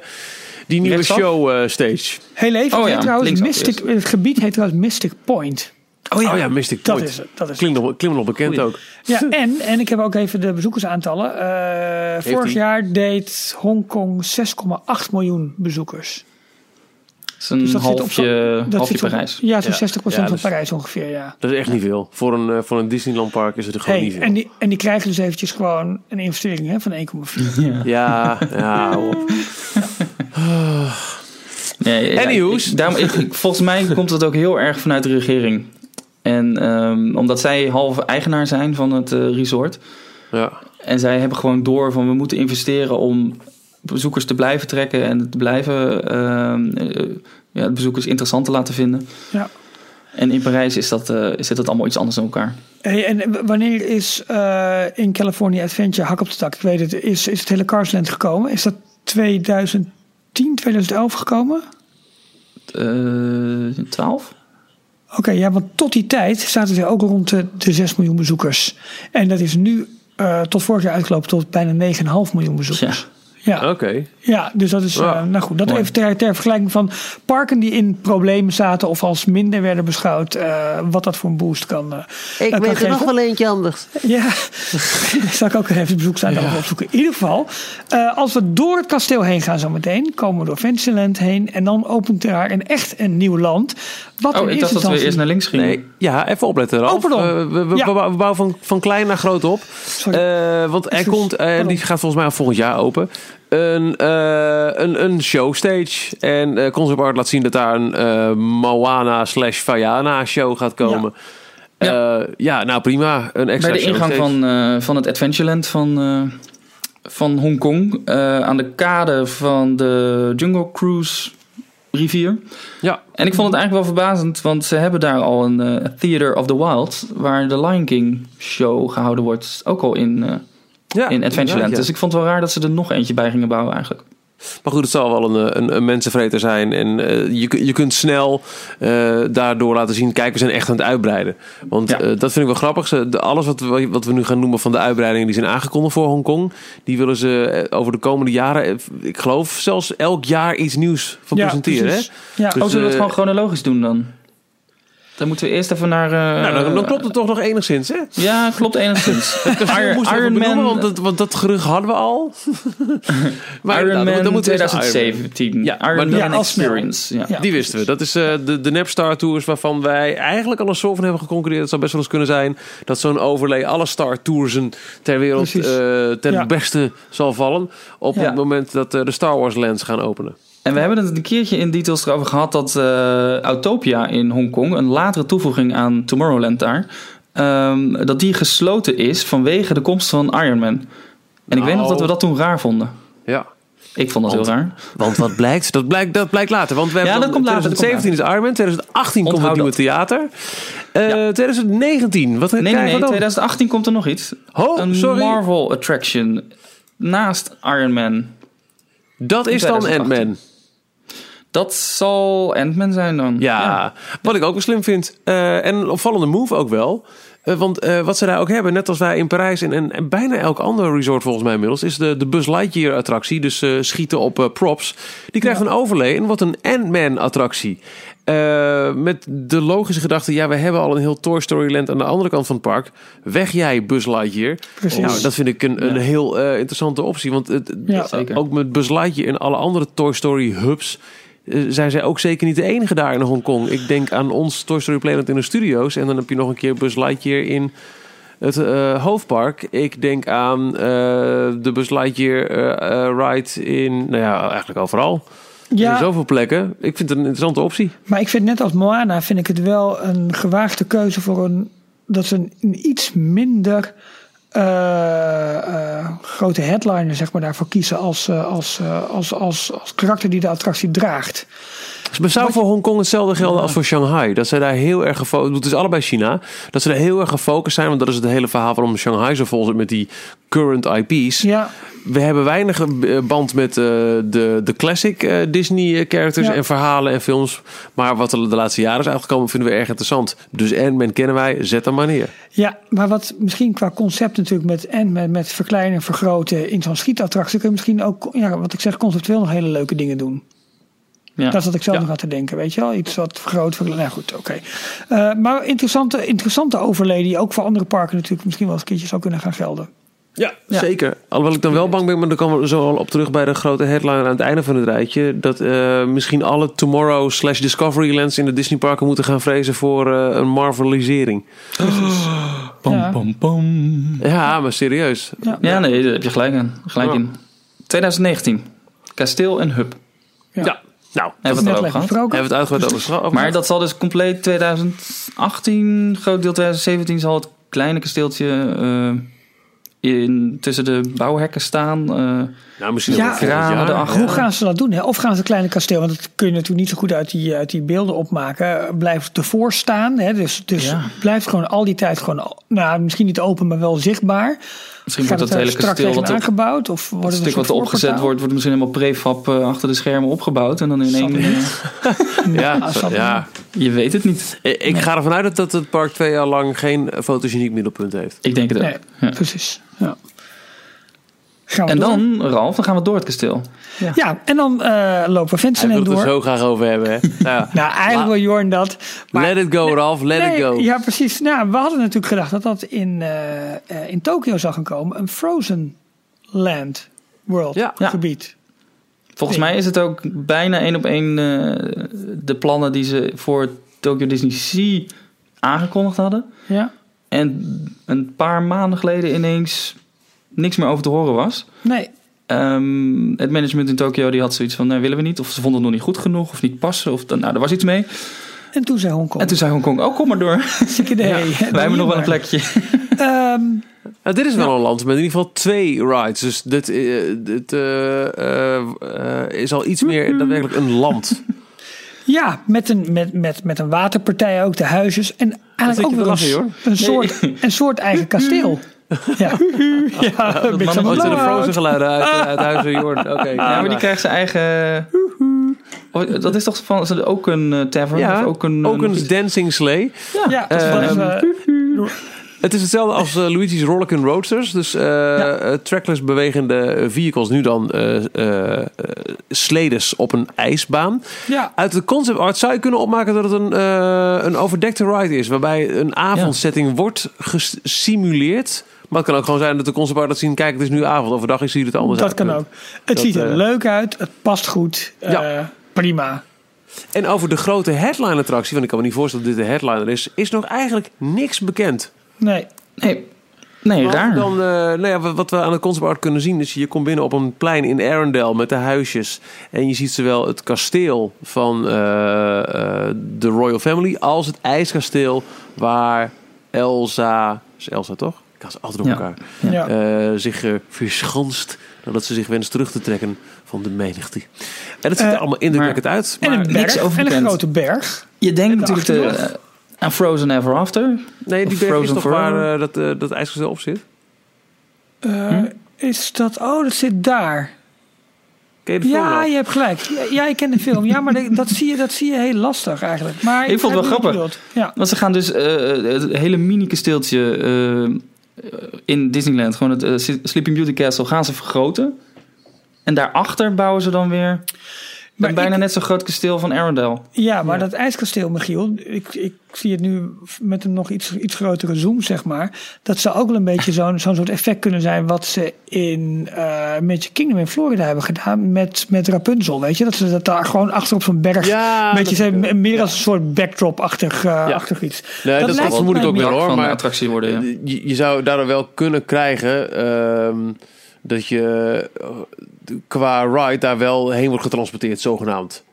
die nieuwe show uh, stage. Heel even. Oh het ja, heet trouwens linksaf Mystic, het gebied heet trouwens Mystic Point. Oh ja, oh ja Mystic Dat Point. is het. Dat is Klinkt nog, klinkt nog bekend Goeie. ook. Ja, (laughs) en, en ik heb ook even de bezoekersaantallen. Uh, vorig jaar deed Hongkong 6,8 miljoen bezoekers. Dat is een Dus dat zit op halfje, zo'n- dat halfje zit op- Parijs. Ja, zo'n Ja. 60% Ja, van Parijs ongeveer, ja. Dat is echt niet veel. Voor een, uh, voor een Disneyland park is het er gewoon Hey, niet veel. en, die, en die krijgen dus eventjes gewoon een investering hè, van 1,4. Ja, ja, hou op. (laughs) Nee, ja, Anyhows. ik- daarom, ik, ik- volgens mij komt dat ook heel erg vanuit de regering. En ehm, omdat zij half eigenaar zijn van het eh, resort. Ja. En zij hebben gewoon door van we moeten investeren om bezoekers te blijven trekken en te blijven ehm, eh, ja, de bezoekers interessant te laten vinden. Ja. En in Parijs is dat, eh, zit dat allemaal iets anders in elkaar. Hey, en w- wanneer is eh, in California Adventure hak op de tak? Ik weet het, is, is het hele Carsland gekomen? Is dat 2010, 2011 gekomen? Eh 12? Oké, ja, want tot die tijd zaten ze ook rond de, de 6 miljoen bezoekers. En dat is nu eh, tot vorig jaar uitgelopen tot bijna 9,5 miljoen bezoekers. Ja. Oké. Ja, dus dat is, Ja, eh, nou goed, dat mooi. even ter, ter vergelijking van parken die in problemen zaten of als minder werden beschouwd, eh, wat dat voor een boost kan. eh, Ik kan weet er nog wel eentje anders. Ja, (laughs) zal ik ook even bezoek zijn daarover opzoeken. In ieder geval, eh, als we door het kasteel heen gaan zometeen, komen we door Fantasyland heen en dan opent daar een echt een nieuw land. Wat Oh, ik eerste dacht dat we eerst naar links gingen. Nee, ja, even opletten Ralf. Oh, pardon. Eh, we, we, Ja. we bouwen- we bouwen van, van klein naar groot op. Sorry. Eh, want er komt, Pardon. die gaat volgens mij volgend jaar open. Een, eh, een, een showstage. En eh Concept Art laat zien dat daar een eh, Moana slash Vaiana show gaat komen. Ja, ja nou prima. Een extra Bij de ingang showstage. van, van het Adventureland van, van Hongkong. aan de kade van de Jungle Cruise rivier. Ja, En ik vond het eigenlijk wel verbazend, want ze hebben daar al een Theater of the Wild, waar de Lion King show gehouden wordt, ook al in, ja in Adventureland. ja. Dus ik vond het wel raar dat ze er nog eentje bij gingen bouwen eigenlijk. Maar goed, het zal wel een, een, een mensenvreter zijn. En eh, je, je kunt snel eh, daardoor laten zien... kijk, we zijn echt aan het uitbreiden. Want Ja. eh, dat vind ik wel grappig. Ze, de, alles wat we, wat we nu gaan noemen van de uitbreidingen... die zijn aangekondigd voor Hongkong... die willen ze over de komende jaren... ik geloof zelfs elk jaar iets nieuws van Ja, presenteren. Hè? Ja. Dus, oh, zullen we het gewoon chronologisch doen dan? Dan moeten we eerst even naar... eh, Nou, dan, dan klopt het toch nog enigszins, hè? Ja, klopt enigszins. (laughs) Iron, Iron, Iron Man, want, dat, want dat gerucht hadden we al. (laughs) maar Iron Man dan moeten we eerst naar Iron Man. 2017. Ja, Iron maar Man ja. Experience. Ja. Ja. Die wisten we. Dat is eh, de, de Napstar Tours waarvan wij eigenlijk al een soort van hebben geconcurreerd. Het zou best wel eens kunnen zijn dat zo'n overlay alle Star Toursen ter wereld eh, ten Ja. beste zal vallen. Op Ja. het moment dat de Star Wars lands gaan openen. En we hebben het een keertje in details erover gehad dat eh Autopia in Hongkong, een latere toevoeging aan Tomorrowland daar, ehm, dat die gesloten is vanwege de komst van Iron Man. En ik weet nog dat we dat toen raar vonden. Ja. Ik vond dat Want- heel raar. Want wat blijkt? Dat blijkt, dat blijkt later. Want we hebben dat komt later, dat komt 2017 is Iron Man, 2018 komt het nieuwe dat. theater. Eh, 2019, wat Nee, nee, krijgen nee. we dan? 2018 komt er nog iets. Oh, een sorry. Marvel attraction naast Iron Man. Dat is dan 2018. Ant-Man. Dat zal Ant-Man zijn dan. Ja, wat ik ook wel slim vind. Eh, en een opvallende move ook wel. Eh, want eh, wat ze daar ook hebben, net als wij in Parijs en, en, en bijna elk ander resort volgens mij inmiddels, is de, de Buzz Lightyear attractie. Dus schieten op props. Die krijgt een overlay en wordt een Ant-Man attractie. Met de logische gedachte, ja, we hebben al een heel Toy Story Land aan de andere kant van het park. Weg jij, Buzz Lightyear. Precies. Nou, dat vind ik een, een heel interessante optie. Want het, ook met Buzz Lightyear en alle andere Toy Story hubs zijn zij ook zeker niet de enige daar in Hongkong. Ik denk aan ons Toy Story Planet in de studio's. En dan heb je nog een keer Buzz Lightyear in het eh, hoofdpark. Ik denk aan eh, de Buzz Lightyear eh, eh, ride in, nou ja, eigenlijk overal. Er Ja, zijn zoveel plekken. Ik vind het een interessante optie. maar ik vind net als Moana vind ik het wel een gewaagde keuze voor een dat ze een, een iets minder eh, eh, grote headliner zeg maar daarvoor kiezen als, eh, als, eh, als, als, als karakter die de attractie draagt. Het zou voor Hongkong hetzelfde gelden als voor Shanghai. Dat ze daar heel erg gefocust... Het is allebei China. Dat ze daar heel erg gefocust zijn. Want dat is het hele verhaal waarom Shanghai zo vol zit met die current IP's. Ja, We hebben weinig eh, band met eh, de, de classic eh, Disney characters Ja. en verhalen en films. Maar wat er de laatste jaren is uitgekomen vinden we erg interessant. Dus Ant-Man kennen wij, zet hem maar neer. ja, maar wat misschien qua concept natuurlijk met en met, verkleinen en vergroten in zo'n schietattractie kun je misschien ook, ja, wat ik zeg, conceptueel nog hele leuke dingen doen. Ja. Dat is wat ik zelf Ja. nog aan te denken, weet je wel. Iets wat verkleinen. Nou goed, oké. Eh, maar interessante, interessante overlay die ook voor andere parken natuurlijk misschien wel eens een keertje zou kunnen gaan gelden. Ja, Ja. zeker. Alhoewel ik dan wel bang ben, maar daar komen we zo al op terug bij de grote headline aan het einde van het rijtje. Dat eh, misschien alle Tomorrow slash Discovery Lands in de Disney parken moeten gaan vrezen voor eh, een Marvelisering. Pam, Ja. pam, pam. Ja, maar serieus. Ja, Ja, nee, daar heb je gelijk, aan. gelijk Ja. in. 2019. Kasteel en Hub. Ja. Nou, Hebben we het gehad. gesproken. hebben we het uitgebreid over gesproken. Maar dat zal dus compleet 2018, groot deel 2017 zal het kleine kasteeltje eh, in, tussen de bouwhekken staan. eh, nou, misschien Ja. Kranen erachter. Hoe gaan ze dat doen? Hè? Of gaan ze het kleine kasteel, want dat kun je natuurlijk niet zo goed uit die, uit die beelden opmaken, blijft ervoor staan. Hè? Dus, dus Ja. blijft gewoon al die tijd gewoon, nou, misschien niet open, maar wel zichtbaar. misschien Gaat wordt het dat er hele kasteel wat aangebouwd? Of wordt het het stuk een wat opgezet wordt, wordt misschien helemaal prefab eh, achter de schermen opgebouwd. En dan in één, eh, (laughs) Ja, ja. je weet het niet. Ik ga ervan uit dat- dat het park twee jaar lang geen fotogeniek middelpunt heeft. Ik denk het ook. Nee, Ja. precies. Ja. Gaan we En door. dan, Ralf, dan gaan we door het kasteel. Ja, en dan eh, lopen we Hij Fantasyland wil het er door. zo graag over hebben. Hè? Ja. (laughs) Nou, eigenlijk wil Jorn dat. Maar let it go, Ralf. Let Nee, it go. Ja, precies. Nou, we hadden natuurlijk gedacht dat dat in, eh, eh, in Tokio zou gaan komen. Een Frozen Land World Ja. Ja. gebied. Volgens mij is het ook bijna één op één eh, de plannen die ze voor Tokyo Disney Sea aangekondigd hadden. Ja. En een paar maanden geleden ineens niks meer over te horen was. Nee. Ehm, het management in Tokio die had zoiets van, nee, willen we niet. Of ze vonden het nog niet goed genoeg of niet passen. Of, nou, er was iets mee. En toen zei Hongkong. En toen zei Hongkong, oh, kom maar door. Hartstikke idee. (laughs) Wij hebben nog wel een plekje. (laughs) Ehm, Nou, dit is wel een land met in ieder geval twee rides. Dus dit, eh, dit eh, eh, is al iets meer daadwerkelijk een land. (laughs) ja, met een, met, met, met een waterpartij ook, de huisjes. En eigenlijk ook weer een, lachen, een, soort, een soort eigen kasteel. (laughs) Ja, ja een beetje Oh, het zijn de. Frozen geluiden uit, eh, uit Huizen Jordan. Oké. Ja, maar die krijgt zijn eigen... Oh, dat is toch van, is dat ook een eh, tavern? Ja, of ook een, ook een dancing sleigh. Ja, dat is Ehm, wel, eh, Het is hetzelfde als eh, Luigi's Rollickin' Roadsters. Dus eh, trackless bewegende vehicles. Nu dan eh, sledes op een ijsbaan. ja. Uit de concept art zou je kunnen opmaken dat het een, een overdekte ride is. Waarbij een avondsetting wordt gesimuleerd. Maar het kan ook gewoon zijn dat de concept art laat zien... kijk, het is nu avond. Overdag ziet het anders Dat uit. kan ook. Het Dat, ziet er leuk uit. Het past goed. Ja. Prima. En over de grote headline attractie... want ik kan me niet voorstellen dat dit de headliner is... is nog eigenlijk niks bekend. Nee. Nee, nee Behalve raar. Dan, eh, nou ja, wat- wat we aan de concept art kunnen zien is... je komt binnen op een plein in Arendelle met de huisjes. En je ziet zowel het kasteel van eh, eh, de Royal Family... als het ijskasteel waar Elsa... Is Elsa toch? Ik had ze altijd door Ja. elkaar. Ja. eh, zich verschanst nadat ze zich wenst terug te trekken van de menigte. En dat ziet er allemaal indrukwekkend uit. en Maar een niks over En een grote berg. Je denkt de natuurlijk te, aan Frozen Ever After. nee, die berg is Frozen toch Forever? waar eh, dat, eh, dat ijskasteel op zit? Eh, Is dat... Oh, dat zit daar. Ken je de film Ja, wel? je hebt gelijk. Ja, ja, ik ken de film. Ja, maar dat zie je, dat zie je heel lastig eigenlijk. Maar Ik vond het wel grappig. Ja. Want ze gaan dus eh, het hele mini-kasteeltje in Disneyland, gewoon het Sleeping Beauty Castle, gaan ze vergroten. En daarachter bouwen ze dan weer Maar een bijna ik- net zo groot kasteel van Arendelle. Ja, maar dat ijskasteel, Michiel, ik, ik zie het nu met een nog iets, iets grotere zoom, zeg maar. Dat zou ook wel een beetje zo'n zo'n soort effect kunnen zijn wat ze in eh Magic Kingdom in Florida hebben gedaan met, met Rapunzel, weet je? Dat ze dat daar gewoon achter op zo'n berg, Ja, een beetje zijn, meer als een soort backdrop-achtig achtig iets. Nee, dat, dat lijkt vermoed ik ook wel hoor. Maar attractie worden, ja. je, je zou daardoor wel kunnen krijgen ehm, dat je eh, qua ride daar wel heen wordt getransporteerd, zogenaamd.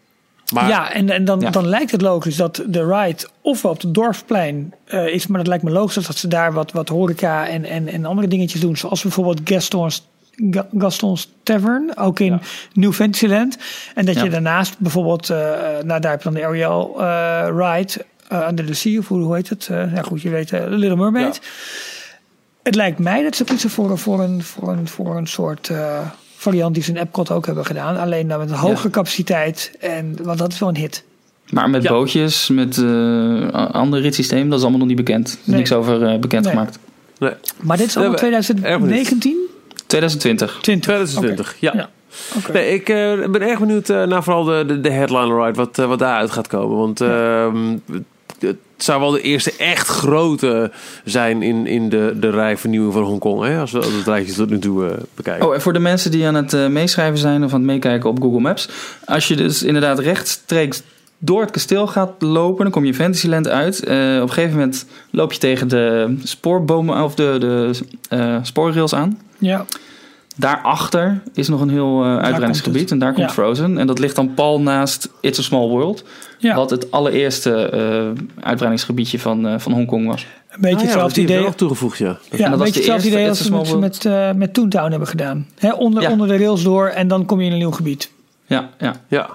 Maar ja, en, en dan, Ja. dan lijkt het logisch dat de ride ofwel op het dorpsplein eh, is, maar dat lijkt me logisch dat ze daar wat, wat horeca en, en, en andere dingetjes doen. Zoals bijvoorbeeld Gaston's, Ga- Gaston's Tavern, ook in Ja. New Fantasyland. En dat Ja. je daarnaast bijvoorbeeld, eh, nou daar heb je dan de Ariel eh, ride, Under the Sea, of hoe, hoe heet het? Ja goed, je weet, Little Mermaid. Het lijkt mij dat ze kiezen voor, een- voor, een, voor, een, voor een soort eh, variant die ze in Epcot ook hebben gedaan. Alleen dan met een hogere Ja. capaciteit, en, want dat is wel een hit. Maar met Ja. bootjes, met eh ander ritssysteem, dat is allemaal nog niet bekend. Er is Nee. niks over eh, bekendgemaakt. nee, Maar dit is allemaal Ja, maar- 2019? 2020. 20. 2020, ja. Nee, ik eh, ben erg benieuwd naar vooral de, de, de headliner ride, wat, wat daaruit gaat komen. Want ehm, het zou wel de eerste echt grote zijn in, in de, de rij vernieuwing van Hongkong. Hè? Als we het rijtje tot nu toe eh, bekijken. Oh, en voor de mensen die aan het eh, meeschrijven zijn of aan het meekijken op Google Maps. Als je dus inderdaad rechtstreeks door het kasteel gaat lopen, dan kom je Fantasyland uit. Eh, op een gegeven moment loop je tegen de spoorbomen of de, de eh, spoorrails aan. Ja. Daarachter is nog een heel eh uitbreidingsgebied en daar komt Ja. Frozen. En dat ligt dan pal naast It's a Small World. ja. Wat het allereerste eh uitbreidingsgebiedje van, eh, van Hongkong was. een beetje Ah ja, hetzelfde idee. ook toegevoegd, ja. Ja, dat een was beetje de hetzelfde eerste idee als we met, met, met Toontown hebben gedaan. Hè, onder, Ja. onder de rails door en dan kom je in een nieuw gebied. Ja, ja. Ja,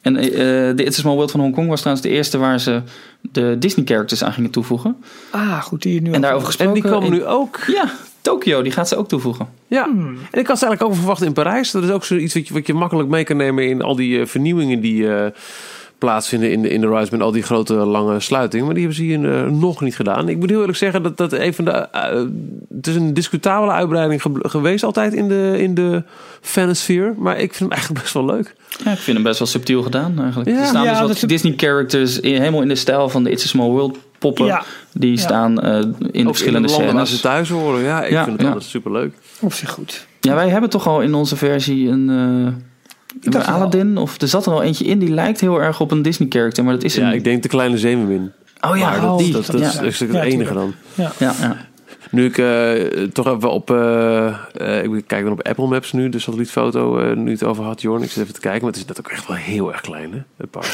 En eh, de It's a Small World van Hongkong was trouwens de eerste waar ze de Disney characters aan gingen toevoegen. Ah, goed, die je nu En daarover en gesproken... die komen in- nu ook. Ja, Tokio, die gaat ze ook toevoegen. Ja, Hmm. en ik had ze eigenlijk ook verwacht in Parijs. Dat is ook zoiets wat je, wat je makkelijk mee kan nemen in al die eh, vernieuwingen die eh, plaatsvinden in de, in de Rise met al die grote lange sluitingen. Maar die hebben ze hier eh, nog niet gedaan. Ik moet heel eerlijk zeggen dat dat een van de. eh, het is een discutabele uitbreiding ge- geweest altijd in de, in de fanosfeer. Maar ik vind hem eigenlijk best wel leuk. Ja, ik vind hem best wel subtiel gedaan eigenlijk. Ja. er staan Ja, dus wat Disney characters in, helemaal in de stijl van de It's a Small World poppen. Ja. Die Ja. staan eh, in Ook verschillende in de landen waar ze scènes. thuis horen. Ja, ik Ja, vind het altijd super leuk. Op zich goed. Ja, wij hebben toch al in onze versie een... eh dacht. Aladdin, of er zat er al eentje in die lijkt heel erg op een Disney character, maar dat is Ja, een... ik denk de kleine zeemermin. Oh ja, oh, dat, die. dat, dat ja. is, is het Ja, enige dan. Ja. Ja, ja. Nu ik eh, toch even op... eh, eh, ik kijk dan op Apple Maps nu, de satellietfoto, eh, nu het over had, Jorn. Ik zit even te kijken, maar het is dat ook echt wel heel erg klein, hè? Het park.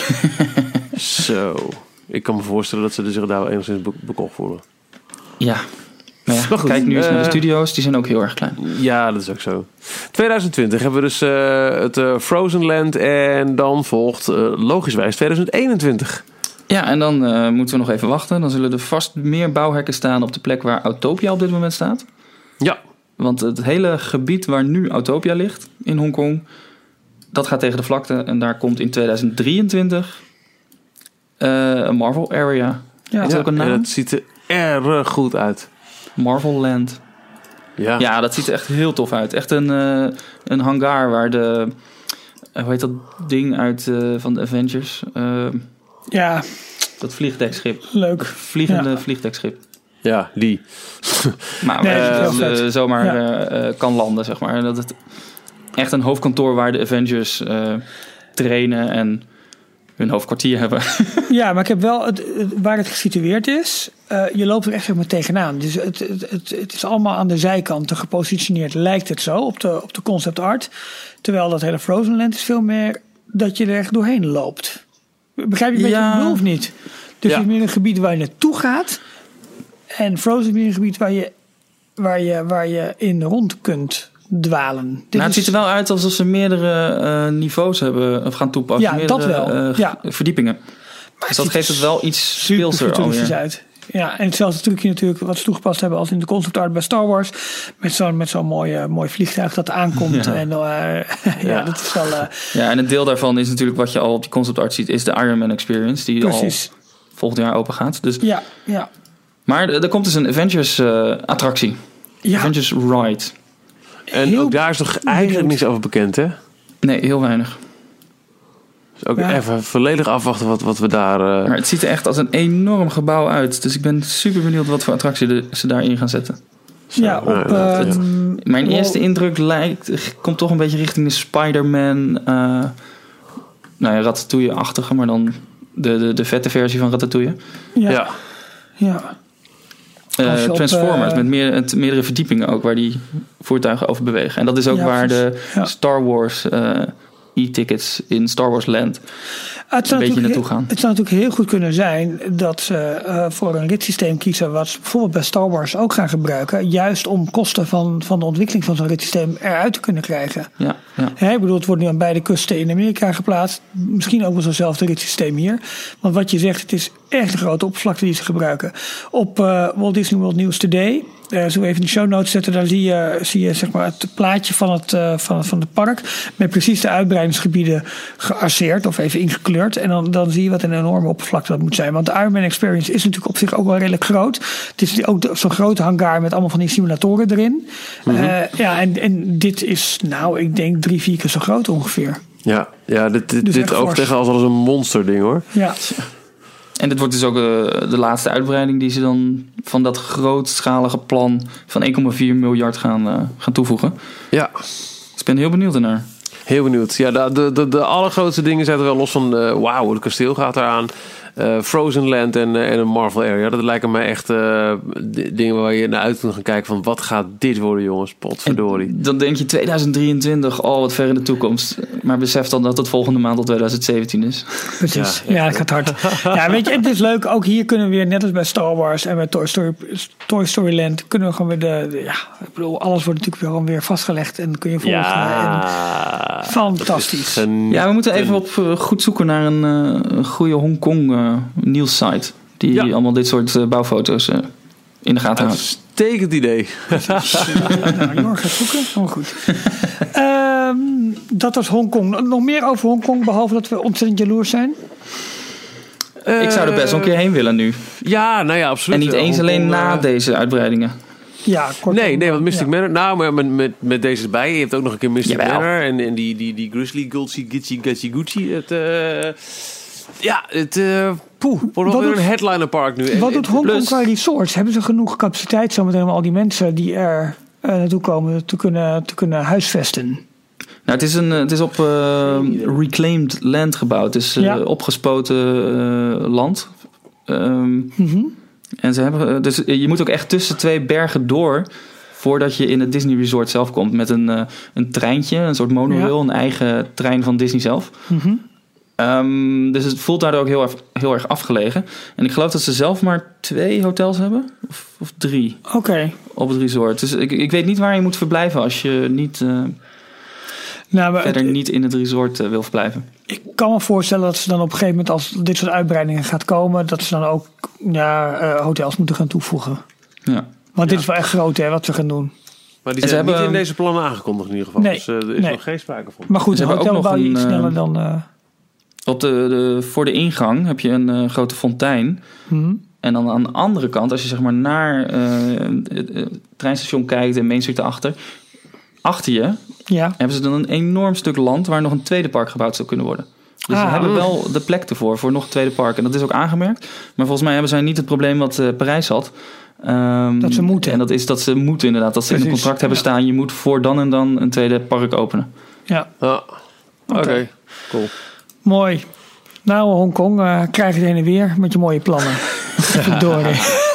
(laughs) Zo. Ik kan me voorstellen dat ze er zich daar wel enigszins be- bekocht voelen. ja. Ja, kijk nu eens naar de eh, studio's, die zijn ook heel erg klein. Ja, dat is ook zo. 2020 hebben we dus eh, het eh, Frozen Land en dan volgt logischwijs 2021. Ja, en dan moeten we nog even wachten. Dan zullen er vast meer bouwhekken staan op de plek waar Autopia op dit moment staat. Ja, Want het hele gebied waar nu Autopia ligt in Hongkong, dat gaat tegen de vlakte. En daar komt in 2023 eh, een Marvel Area. Ja. Is dat ook een en naam? het ziet er erg goed uit. Marvel Land. Ja, Ja, dat ziet er echt heel tof uit. Echt een, eh, een hangar waar de... eh, hoe heet dat ding uit eh, van de Avengers? Ja, dat vliegdekschip. leuk. Vliegende Ja. vliegdekschip. ja die. Maar Nee, zomaar Ja. kan landen, zeg maar. Dat het echt een hoofdkantoor waar de Avengers eh, trainen en hun hoofdkwartier hebben. (laughs) Ja, maar ik heb wel het, het- waar het gesitueerd is. eh, je loopt er echt zeg maar tegenaan. Dus het, het, het, is allemaal aan de zijkanten gepositioneerd, lijkt het zo, op de, op de concept art. Terwijl dat hele Frozen Land is veel meer dat je er echt doorheen loopt. Begrijp je een beetje Ja. bedoel of niet? Dus Ja. het is meer een gebied waar je naartoe gaat. En Frozen is meer een gebied waar je, waar je, waar je in rond kunt dwalen. Dit nou, het ziet er wel uit alsof ze meerdere eh, niveaus hebben of gaan toepassen. Ja, meerdere, dat wel. eh, Ja. verdiepingen. Dus dat geeft het wel iets speelser alweer. uit. Ja, en hetzelfde trucje natuurlijk wat ze toegepast hebben als in de concept art bij Star Wars. Met zo'n met zo'n mooi, eh, mooi vliegtuig dat aankomt. Ja. En eh, (laughs) ja, Ja. dat is wel eh, Ja, en een deel daarvan is natuurlijk wat je al op die concept art ziet, is de Iron Man Experience, die precies. al volgend jaar open gaat. Dus, Ja, ja. maar er komt dus een Avengers eh, attractie. ja Avengers Ride. En Heel ook daar is toch eigenlijk benieuwd. niks over bekend, hè? Nee, heel weinig. Dus ook Ja. even volledig afwachten wat, wat we daar... eh, Maar het ziet er echt als een enorm gebouw uit. Dus ik ben super benieuwd wat voor attractie de- ze daarin gaan zetten. ja, op. nou, ja, eh, Mijn eerste indruk lijkt, komt toch een beetje richting de Spider-Man. eh nou ja, Ratatouille-achtige, maar dan de, de, de vette versie van Ratatouille. ja, ja. ja. Eh, op, Transformers, eh, met meer, meerdere verdiepingen ook, waar die voertuigen over bewegen. En dat is ook waar de. Star Wars eh, e-tickets in Star Wars Land Het zou een beetje natuurlijk naartoe heel- gaan. Het zou natuurlijk heel goed kunnen zijn dat ze eh, voor een ritssysteem kiezen. wat ze bijvoorbeeld bij Star Wars ook gaan gebruiken. Juist om kosten van, van de ontwikkeling van zo'n ritssysteem eruit te kunnen krijgen. Ja, ja. Hè, ik bedoel, het wordt nu aan beide kusten in Amerika geplaatst. Misschien ook wel zo'nzelfde ritssysteem hier. Want wat je zegt, het is echt een grote oppervlakte die ze gebruiken. Op eh, Walt Disney World News Today, eh zo even in de show notes zetten, daar zie je, zie je zeg maar, het plaatje van het, eh, van, van het park. Met precies de uitbreidingsgebieden gearseerd of even ingekleurd. En dan, dan zie je wat een enorme oppervlakte dat moet zijn. Want de Ironman Experience is natuurlijk op zich ook wel redelijk groot. Het is ook zo'n grote hangar met allemaal van die simulatoren erin. Eh, ja, en, en dit is, nou, ik denk drie, vier keer zo groot ongeveer. Ja, ja dit, dit, Dus dit tegen als een monsterding hoor. Ja, En dit wordt dus ook eh, de laatste uitbreiding die ze dan van dat grootschalige plan van 1,4 miljard gaan, eh, gaan toevoegen. Ja, Dus ik ben heel benieuwd ernaar. heel benieuwd. Ja, de, de, de, de allergrootste dingen zijn er wel los van... eh Wauw, het kasteel gaat eraan. Eh Frozen Land en, eh, en een Marvel Area. Dat lijken mij echt eh, dingen waar je naar uit kunt gaan kijken van... wat gaat dit worden jongens, potverdorie. En dan denk je 2023, oh wat ver in de toekomst. Maar besef dan dat het volgende maand al 2017 is. precies. Ja, Ja, het gaat hard. Ja, weet je, het is leuk. Ook hier kunnen we weer, net als bij Star Wars en bij Toy Story, Toy Story Land, kunnen we gewoon weer de, de- ja, ik bedoel, alles wordt natuurlijk weer gewoon weer vastgelegd en kun je volgen. Ja, En fantastisch. Ja, we moeten even op goed zoeken naar een, eh, een goede Hongkong eh nieuws site. Die Ja. allemaal dit soort eh, bouwfoto's eh, in de gaten houdt. uitstekend idee. nou, gaat zoeken. Oh, goed. (laughs) Ehm, dat was Hongkong. Nog meer over Hongkong, behalve dat we ontzettend jaloers zijn. ik zou er best wel een keer heen willen nu. Ja, nou ja, absoluut. En niet eens Hongkong, alleen na deze uitbreidingen. Ja, kort. Nee, nee, want Mystic ja. Manor... Nou, maar met, met, met deze erbij. Je hebt ook nog een keer Mystic Jawel. Manor. En, en die, die, die Grizzly, Gulchi, Gitchy, Gatchy, Gucci. Het, eh, ja, het... eh poeh, wordt weer een headliner park nu. Wat doet Hongkong plus- qua resorts? Hebben ze genoeg capaciteit zometeen om al die mensen die er eh, naartoe komen te kunnen, te kunnen huisvesten? Nou, het is, een, eh, het is op eh, reclaimed land gebouwd. Het is eh, Ja. opgespoten eh, land. Ehm, Mhm. en ze hebben, eh, dus je moet ook echt tussen twee bergen door voordat je in het Disney Resort zelf komt. Met een, eh, een treintje, een soort monorail, Ja. een eigen trein van Disney zelf. Mhm. Ehm, dus het voelt daardoor ook heel erg, heel erg afgelegen. En ik geloof dat ze zelf maar twee hotels hebben. Of, of drie Oké. op het resort. Dus ik, ik weet niet waar je moet verblijven als je niet, eh, Nou, maar verder het- niet in het resort eh, wil verblijven. ik kan me voorstellen dat ze dan op een gegeven moment, als dit soort uitbreidingen gaat komen, dat ze dan ook ja, eh, hotels moeten gaan toevoegen. Ja. Want dit is wel echt groot, hè, wat ze gaan doen. Maar die zijn niet hebben- in deze plannen aangekondigd in ieder geval. Nee, Dus eh, er is nee. nog geen sprake van. Maar goed, Ze een hebben ook hotel nog bouw je een, iets sneller dan. Eh, Op de, de, voor de ingang heb je een eh, grote fontein. hm. En dan aan de andere kant, als je zeg maar naar eh, het, het treinstation kijkt en Main Street erachter. Achter je Ja, hebben ze dan een enorm stuk land waar nog een tweede park gebouwd zou kunnen worden. Dus ze Ah. hebben wel de plek ervoor, voor nog een tweede park. En dat is ook aangemerkt. Maar volgens mij hebben zij niet het probleem wat eh, Parijs had. Ehm, Dat ze moeten. En dat is dat ze moeten inderdaad. Dat ze in een contract hebben ja. staan. Je moet voor dan en dan een tweede park openen. ja. Ah, Oké, cool. Mooi. Nou, Hongkong, eh krijg je het heen en weer met je mooie plannen. (laughs) Verdorie. (laughs)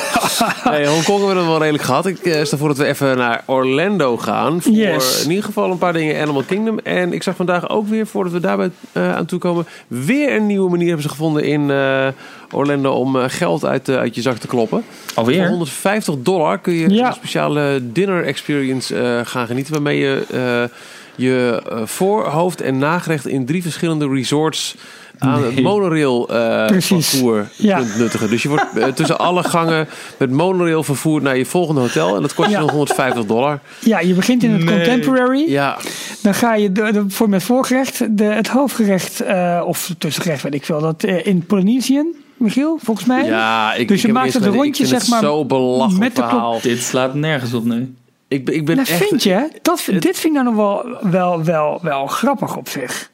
Hey, Hongkong hebben we dan wel redelijk gehad. Ik eh, stel voor dat we even naar Orlando gaan. Voor Yes. in ieder geval een paar dingen Animal Kingdom. En ik zag vandaag ook weer, voordat we daarbij eh, aan toe komen... weer een nieuwe manier hebben ze gevonden in eh, Orlando... om eh, geld uit, uit je zak te kloppen. Voor Alweer? 150 dollar kun je Ja. een speciale dinner experience eh, gaan genieten. Waarmee je eh, je eh, voorhoofd en nagerecht in drie verschillende resorts aan het monorail eh, vervoer Ja. kunt nuttigen. Dus je wordt eh, tussen alle gangen met monorail vervoerd naar je volgende hotel. En dat kost je Ja. dan 150 dollar. Ja, je begint in het Nee. Contemporary. Ja, Dan ga je de, de, voor met voorgerecht, de, het hoofdgerecht, eh, of tussengerecht, weet ik veel, dat eh, in Polynesian, Michiel, volgens mij. ja ik, Dus je maakt het gezegd, rondje, zeg maar, het zo belachelijk met de klok- verhaal. Dit slaat nergens op nu. Ik, ik ben Nou, echt... vind je? Dat, dit vind ik nou nog wel, wel, wel, wel grappig op zich.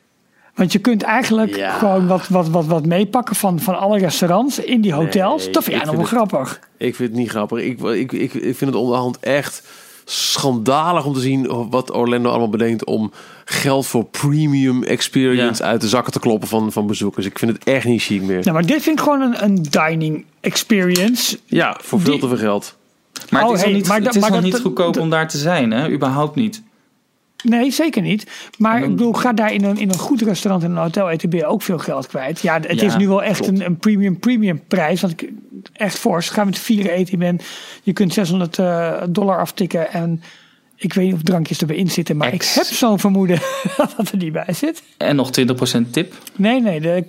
Want je kunt eigenlijk Ja. gewoon wat, wat, wat, wat meepakken van, van alle restaurants in die hotels. Nee, dat vind ik jij nog wel grappig. Ik vind het niet grappig. Ik, ik, ik, ik vind het onderhand echt schandalig om te zien wat Orlando allemaal bedenkt om geld voor premium experience Ja. uit de zakken te kloppen van, van bezoekers. Ik vind het echt niet chic meer. Nou, maar dit vind ik gewoon een, een dining experience. Ja, voor veel Die- te veel geld. Maar Oh, het is hey, al niet, maar het is maar niet goedkoop om daar te zijn, hè? Überhaupt niet. Nee, zeker niet. Maar dan- ik bedoel, ga daar in een, in een goed restaurant en een hotel eten, ben je ook veel geld kwijt. Ja, het Ja, is nu wel echt een, een premium, premium prijs. Want ik, echt fors. Ga met vieren eten. Je, bent, je kunt 600 eh, dollar aftikken en ik weet niet of drankjes erbij in zitten. Maar Ex. ik heb zo'n vermoeden (laughs) dat het er niet bij zit. En nog 20% tip. Nee, nee, de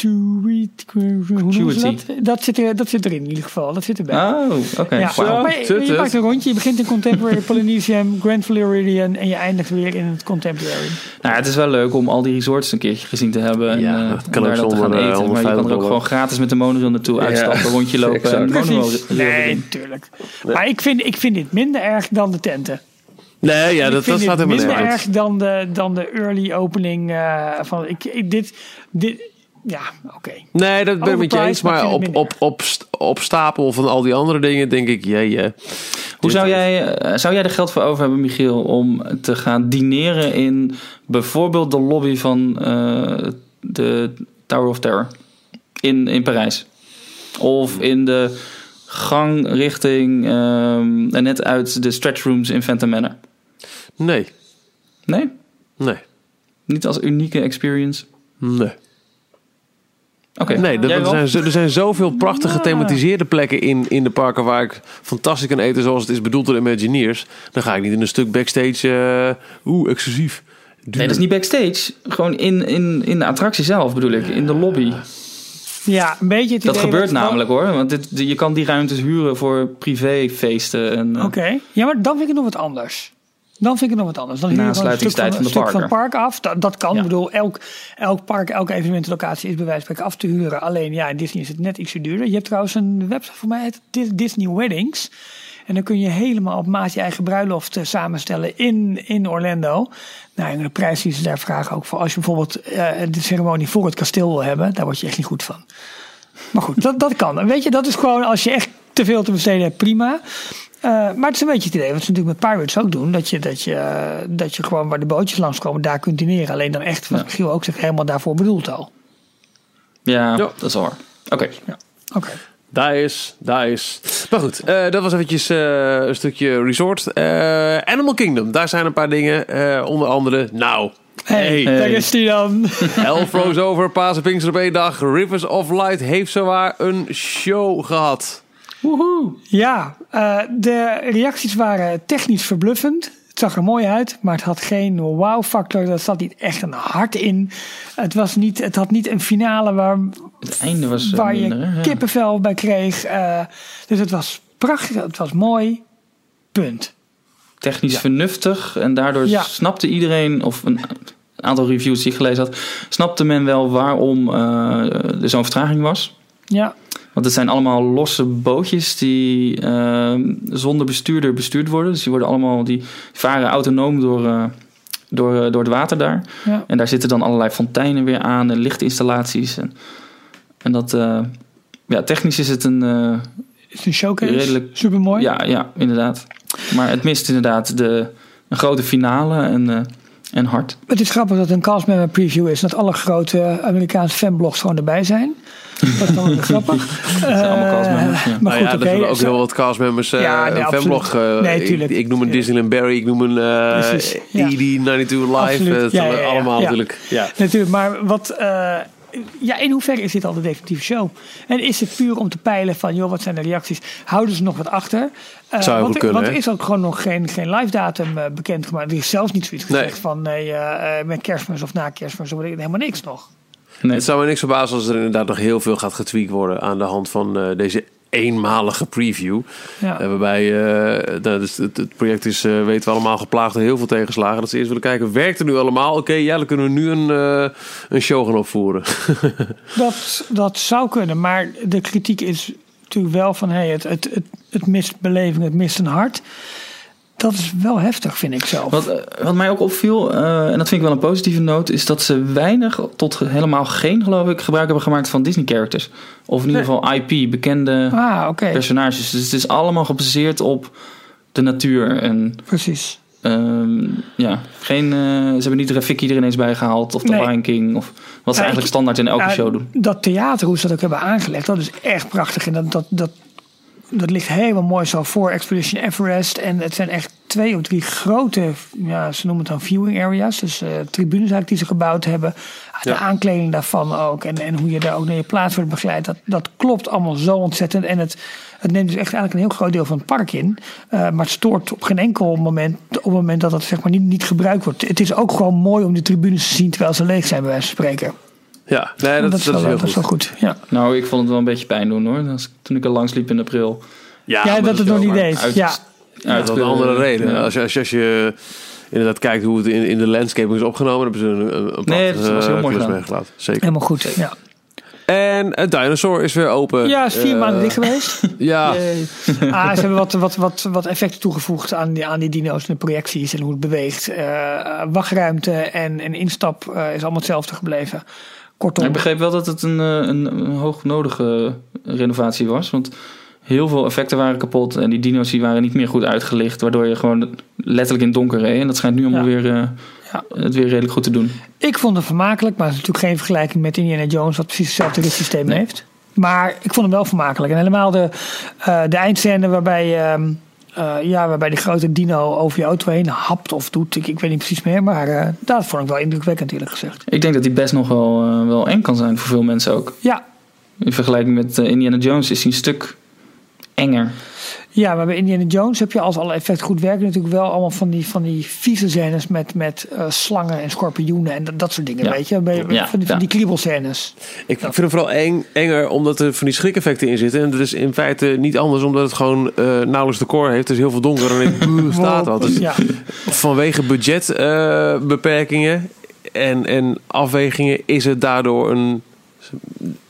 gratuity. Ze Gratuity. dat? Dat zit, er, dat zit erin in ieder geval. Dat zit erbij. Oh, oké. Ja, maar je, je maakt een rondje. Je begint in Contemporary Polynesian, (laughs) Grand Floridian en je eindigt weer in het Contemporary. Nou, het is wel leuk om al die resorts een keertje gezien te hebben. En, Ja, eh, dat om kan daar ook dan te gaan eh, eten. Maar je 150 kan er ook dollar. gewoon gratis met de monorail naartoe Ja, uitstappen, een rondje lopen en monorail Nee, in. natuurlijk. Maar ik vind, ik vind dit minder erg dan de tenten. Nee, ja, dat, dat staat helemaal minder nergens. erg dan de, dan de early opening uh, van ik, ik, dit, dit. Ja, oké. Okay. Nee, dat ben ik met je eens. Maar op, op, op, op stapel van al die andere dingen denk ik, jee, jee. Hoe zou jij, eh, zou jij er geld voor over hebben, Michiel, om te gaan dineren in bijvoorbeeld de lobby van eh, de Tower of Terror in, in Parijs? Of in de gang richting ehm, en net uit de stretch rooms in Phantom Manor? Nee, Nee? nee, Niet als unieke experience? nee. Oké. Nee, dat- er, zijn, zo- er zijn zoveel prachtige thematiseerde plekken in, in de parken waar ik fantastisch kan eten zoals het is bedoeld door de Imagineers. Dan ga ik niet in een stuk backstage, eh oeh, exclusief. Duur. Nee, dat is niet backstage. Gewoon in, in, in de attractie zelf bedoel ik. In de lobby. Ja, een beetje het Dat idee gebeurt namelijk hoor. Want dit, je kan die ruimtes huren voor privéfeesten. En, eh, Oké, ja, maar dan vind ik het nog wat anders. Dan vind ik het nog wat anders. Dan een stuk van, een van de stuk van het parken. park af. Dat, dat kan. Ja. Ik bedoel, elk, elk park, elke evenementenlocatie is bij wijze van af te huren. Alleen ja, in Disney is het net ietsje duurder. Je hebt trouwens een website voor mij, het Disney Weddings. En dan kun je helemaal op maat je eigen bruiloft eh, samenstellen in, in Orlando. Nou, en de prijs die ze daar vragen ook voor. Als je bijvoorbeeld eh, de ceremonie voor het kasteel wil hebben, daar word je echt niet goed van. Maar goed, (laughs) dat, dat kan. Weet je, dat is gewoon als je echt te veel te besteden hebt, prima. Eh, maar het is een beetje het idee wat ze natuurlijk met Pirates ook doen. Dat je, dat je, dat je gewoon waar de bootjes langskomen, daar kunt dineren. Alleen dan echt, wat Ja. Giel ook zegt, helemaal daarvoor bedoeld al. ja, Ja. dat is waar. Oké. Oké. Daar is, daar is. Maar goed, eh, dat was eventjes eh, een stukje resort. Eh, Animal Kingdom, daar zijn een paar dingen. eh, onder andere, nou, Hey, Hey. daar is die dan. (laughs) Hell Froze Over, Pasen Pinkster op één dag. Rivers of Light heeft zowaar een show gehad. Woehoe. Ja, eh, de reacties waren technisch verbluffend. Het zag er mooi uit, maar het had geen wow-factor. Er zat niet echt een hart in. Het, was niet, het had niet een finale waar, Het einde was eh, waar minder, je Ja. kippenvel bij kreeg. Eh, dus het was prachtig, het was mooi. Punt. technisch Ja. vernuftig. En daardoor Ja. snapte iedereen, of een aantal reviews die ik gelezen had, snapte men wel waarom er zo'n vertraging was. Ja, Want het zijn allemaal losse bootjes die eh, zonder bestuurder bestuurd worden. Dus die worden allemaal, die varen autonoom door, eh, door, eh, door het water daar. ja. En daar zitten dan allerlei fonteinen weer aan en lichtinstallaties. En, en dat, eh, ja, technisch is het een, Het is een showcase. Redelijk- Super mooi. ja, ja, inderdaad. Maar het mist inderdaad de, een grote finale en, en hard. Het is grappig dat een castmember preview is. Dat alle grote Amerikaanse fanblogs gewoon erbij zijn. Dat is dan wel weer grappig. zijn allemaal Eh, castmembers, ja. Maar nou goed, ja, oké. er zullen ook heel wat castmembers uh, Ja, nee, een fanblog. eh, Nee, ik, tuurlijk. ik noem een Disneyland Barry, ik noem een uh, Precies, ja. ED92 Live. Eh, Ja, ja, ja, allemaal ja. natuurlijk. Ja. Natuurlijk, maar wat... eh, ja, in hoeverre is dit al de definitieve show? En is het puur om te peilen van, joh, wat zijn de reacties? Houden ze nog wat achter? Eh, Zou want, er- kunnen, want er is ook gewoon nog geen, geen live datum eh, bekendgemaakt. Er is zelfs niet zoiets Nee. gezegd van, nee, eh, eh, met kerstmis of na kerstmis, of helemaal niks nog. (laughs) Nee. Het zou me niks verbazen als er inderdaad nog heel veel gaat getweakt worden aan de hand van eh, deze eenmalige preview. Ja. Eh, waarbij eh, het, project is, weten we allemaal, geplaagd door heel veel tegenslagen. Dat ze eerst willen kijken, werkt het nu allemaal? Oké, ja, dan kunnen we nu een, een show gaan opvoeren. (laughs) Dat, dat zou kunnen, maar de kritiek is natuurlijk wel van hey, het, het, het, het mist beleving, het mist een hart. Dat is wel heftig, vind ik zelf. Wat, eh, wat mij ook opviel, eh, en dat vind ik wel een positieve noot, is dat ze weinig tot helemaal geen, geloof ik, gebruik hebben gemaakt van Disney characters. Of in ieder geval IP, bekende Ah, personages. Dus het is allemaal gebaseerd op de natuur. En precies. ehm, ja, geen, eh, ze hebben niet Rafiki er ineens bij gehaald of de Nee. Lion King. Of wat ze Ja, eigenlijk standaard in elke Ja, show doen. Dat theater, hoe ze dat ook hebben aangelegd, dat is echt prachtig. En dat, dat, dat, dat ligt helemaal mooi zo voor Expedition Everest. En het zijn echt twee of drie grote, ja, ze noemen het dan viewing areas. Dus eh, tribunes eigenlijk die ze gebouwd hebben. De Ja. aankleding daarvan ook. En, en hoe je daar ook naar je plaats wordt begeleid. Dat, dat klopt allemaal zo ontzettend. En het, het neemt dus echt eigenlijk een heel groot deel van het park in. Eh, maar het stoort op geen enkel moment. Op het moment dat het zeg maar niet, niet gebruikt wordt. Het is ook gewoon mooi om die tribunes te zien terwijl ze leeg zijn, bij wijze van spreken. Ja, nee, dat, dat, is, dat is wel, heel dat is goed. wel goed. Ja, Nou, ik vond het wel een beetje pijn doen hoor. Toen ik er langs liep in april. ja, maar dat het nog niet deed. uit- Ja, Dat is een andere reden. Als, je, als, je, als je inderdaad kijkt hoe het in, in de landscaping is opgenomen, hebben ze een, een, een Nee, dat was heel eh, mooi gedaan. Zeker. helemaal goed. Ja, En het Dinosaur is weer open. ja is vier Eh, maanden dicht geweest. (laughs) Ja, Ah, ze hebben wat, wat, wat, wat effecten toegevoegd aan die, aan die dino's en de projecties en hoe het beweegt. Eh, wachtruimte en, en instap eh, is allemaal hetzelfde gebleven. Kortom, Ik begreep wel dat het een, eh, een, een hoognodige renovatie was. Want heel veel effecten waren kapot. En die dino's die waren niet meer goed uitgelicht. Waardoor je gewoon letterlijk in het donker reed. En dat schijnt nu allemaal Ja. weer, eh, Ja. het weer redelijk goed te doen. ik vond het vermakelijk, maar het is natuurlijk geen vergelijking met Indiana Jones, wat precies hetzelfde ritssysteem Nee. heeft. Maar ik vond hem wel vermakelijk. En helemaal de, eh, de eindscène waarbij, ehm, eh, ja, waarbij die grote dino over je auto heen hapt of doet. Ik, ik weet niet precies meer, maar eh, dat vond ik wel indrukwekkend eerlijk gezegd. Ik denk dat die best nog wel, eh, wel eng kan zijn voor veel mensen ook. Ja, In vergelijking met Indiana Jones is hij een stuk enger. Ja, maar bij Indiana Jones heb je als alle effecten goed werken natuurlijk wel allemaal van die, van die vieze scènes met, met eh, slangen en schorpioenen en dat, dat soort dingen, Ja. weet je. Bij, Ja, van die, van ja. die kriebelscènes. Ik vind het vooral eng, enger omdat er van die schrik-effecten in zitten. En dat is in feite niet anders omdat het gewoon eh, nauwelijks decor heeft. Het is heel veel donker en ik (laughs) "Boe, staat wat. Dus Ja. vanwege budgetbeperkingen en, en afwegingen is het daardoor een...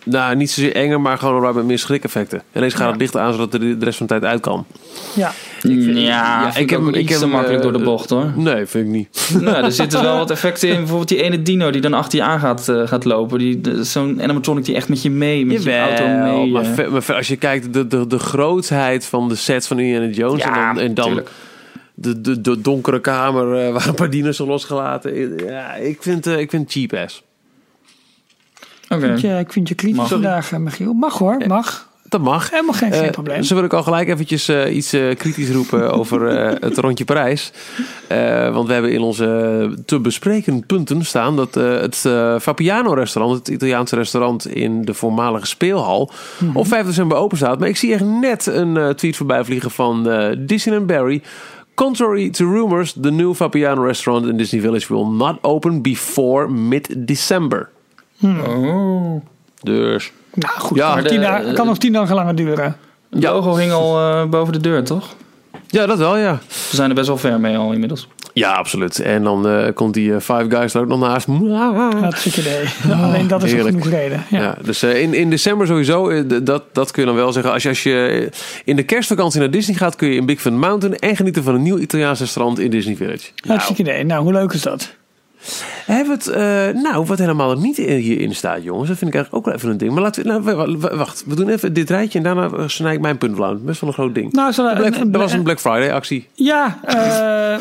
Nou, niet zozeer enger, maar gewoon met meer schrik-effecten. En eens gaat Ja. het licht aan, zodat er de rest van de tijd uit kan. Ja. ja, ik ik heb heb- hem ik heb te hem, makkelijk eh, door de bocht hoor. Nee, vind ik niet. (laughs) nou, er zitten wel wat effecten in. Bijvoorbeeld die ene dino die dan achter je aan gaat, eh, gaat lopen. Die, de- Zo'n animatronic die echt met je mee, met je auto mee. maar, eh. ver- maar ver- als je kijkt, de, de, de grootheid van de sets van Indiana Jones... Ja, en dan, en dan tuurlijk. de, de, de donkere kamer eh, (laughs) waar een paar dino's losgelaten. Ja, ik vind, eh, ik vind het cheap ass. Oké. Vind je, ik vind je kritisch vandaag, eh, Michiel. Mag hoor, mag. Dat mag. Helemaal geen, geen Eh, probleem. Wil ik al gelijk eventjes eh, iets kritisch roepen (laughs) over het rondje prijs. Want we hebben in onze te bespreken punten staan dat het Fapiano restaurant, het Italiaanse restaurant in de voormalige speelhal, op 5 december open staat. Maar ik zie echt net een tweet voorbij vliegen van eh Disneyland Barry. Contrary to rumors, the new Fapiano restaurant in Disney Village will not open before mid-December. Oh. Dus nou goed, Ja, kan, nog de- tien dagen, kan nog tien dagen langer duren. Het Ja. logo hing al eh, boven de deur, toch? ja, dat wel, ja. We zijn er best wel ver mee al inmiddels. Ja, absoluut. En dan eh, komt die eh, Five Guys er ook nog naast. Dat is het idee. (laughs) Alleen dat is heerlijk. genoeg reden. Ja. Ja. dus eh, in, in december sowieso, eh, dat, dat kun je dan wel zeggen. Als je, als je in de kerstvakantie naar Disney gaat, kun je in Big Fun Mountain en genieten van een nieuw Italiaans restaurant in Disney Village. Hartstikke idee. Nou, hoe leuk is dat? Hebben we het, eh, nou, wat helemaal niet hierin staat, jongens. Dat vind ik eigenlijk ook wel even een ding. Maar laten we, nou, wacht, we doen even dit rijtje en daarna eh, snij ik mijn punt. Best wel een groot ding. Nou, Black- dat was een Black Friday actie. Ja, eh,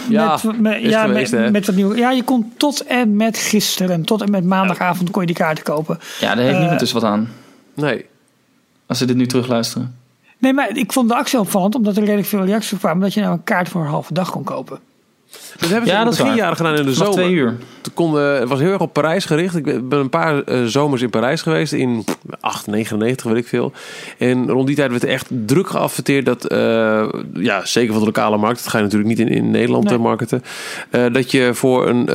(laughs) Ja, met, met, ja, geweest, met, met wat nieuw. Ja, je kon tot en met gisteren, tot en met maandagavond kon je die kaarten kopen. Ja, daar heeft Eh, niemand dus wat aan. Nee. Als ze dit nu terugluisteren. Nee, maar ik vond de actie opvallend, omdat er redelijk veel reacties kwamen, dat je nou een kaart voor een halve dag kon kopen. Dat hebben ze Ja, dat begin jaren gedaan in de zomer. twee uur. Toen konden, het was heel erg op Parijs gericht. Ik ben een paar eh, zomers in Parijs geweest. In 8, 99, weet ik veel. En rond die tijd werd er echt druk geadverteerd dat... eh, ja, zeker van de lokale markt. Dat ga je natuurlijk niet in, in Nederland Nee. eh, marketen. dat je voor een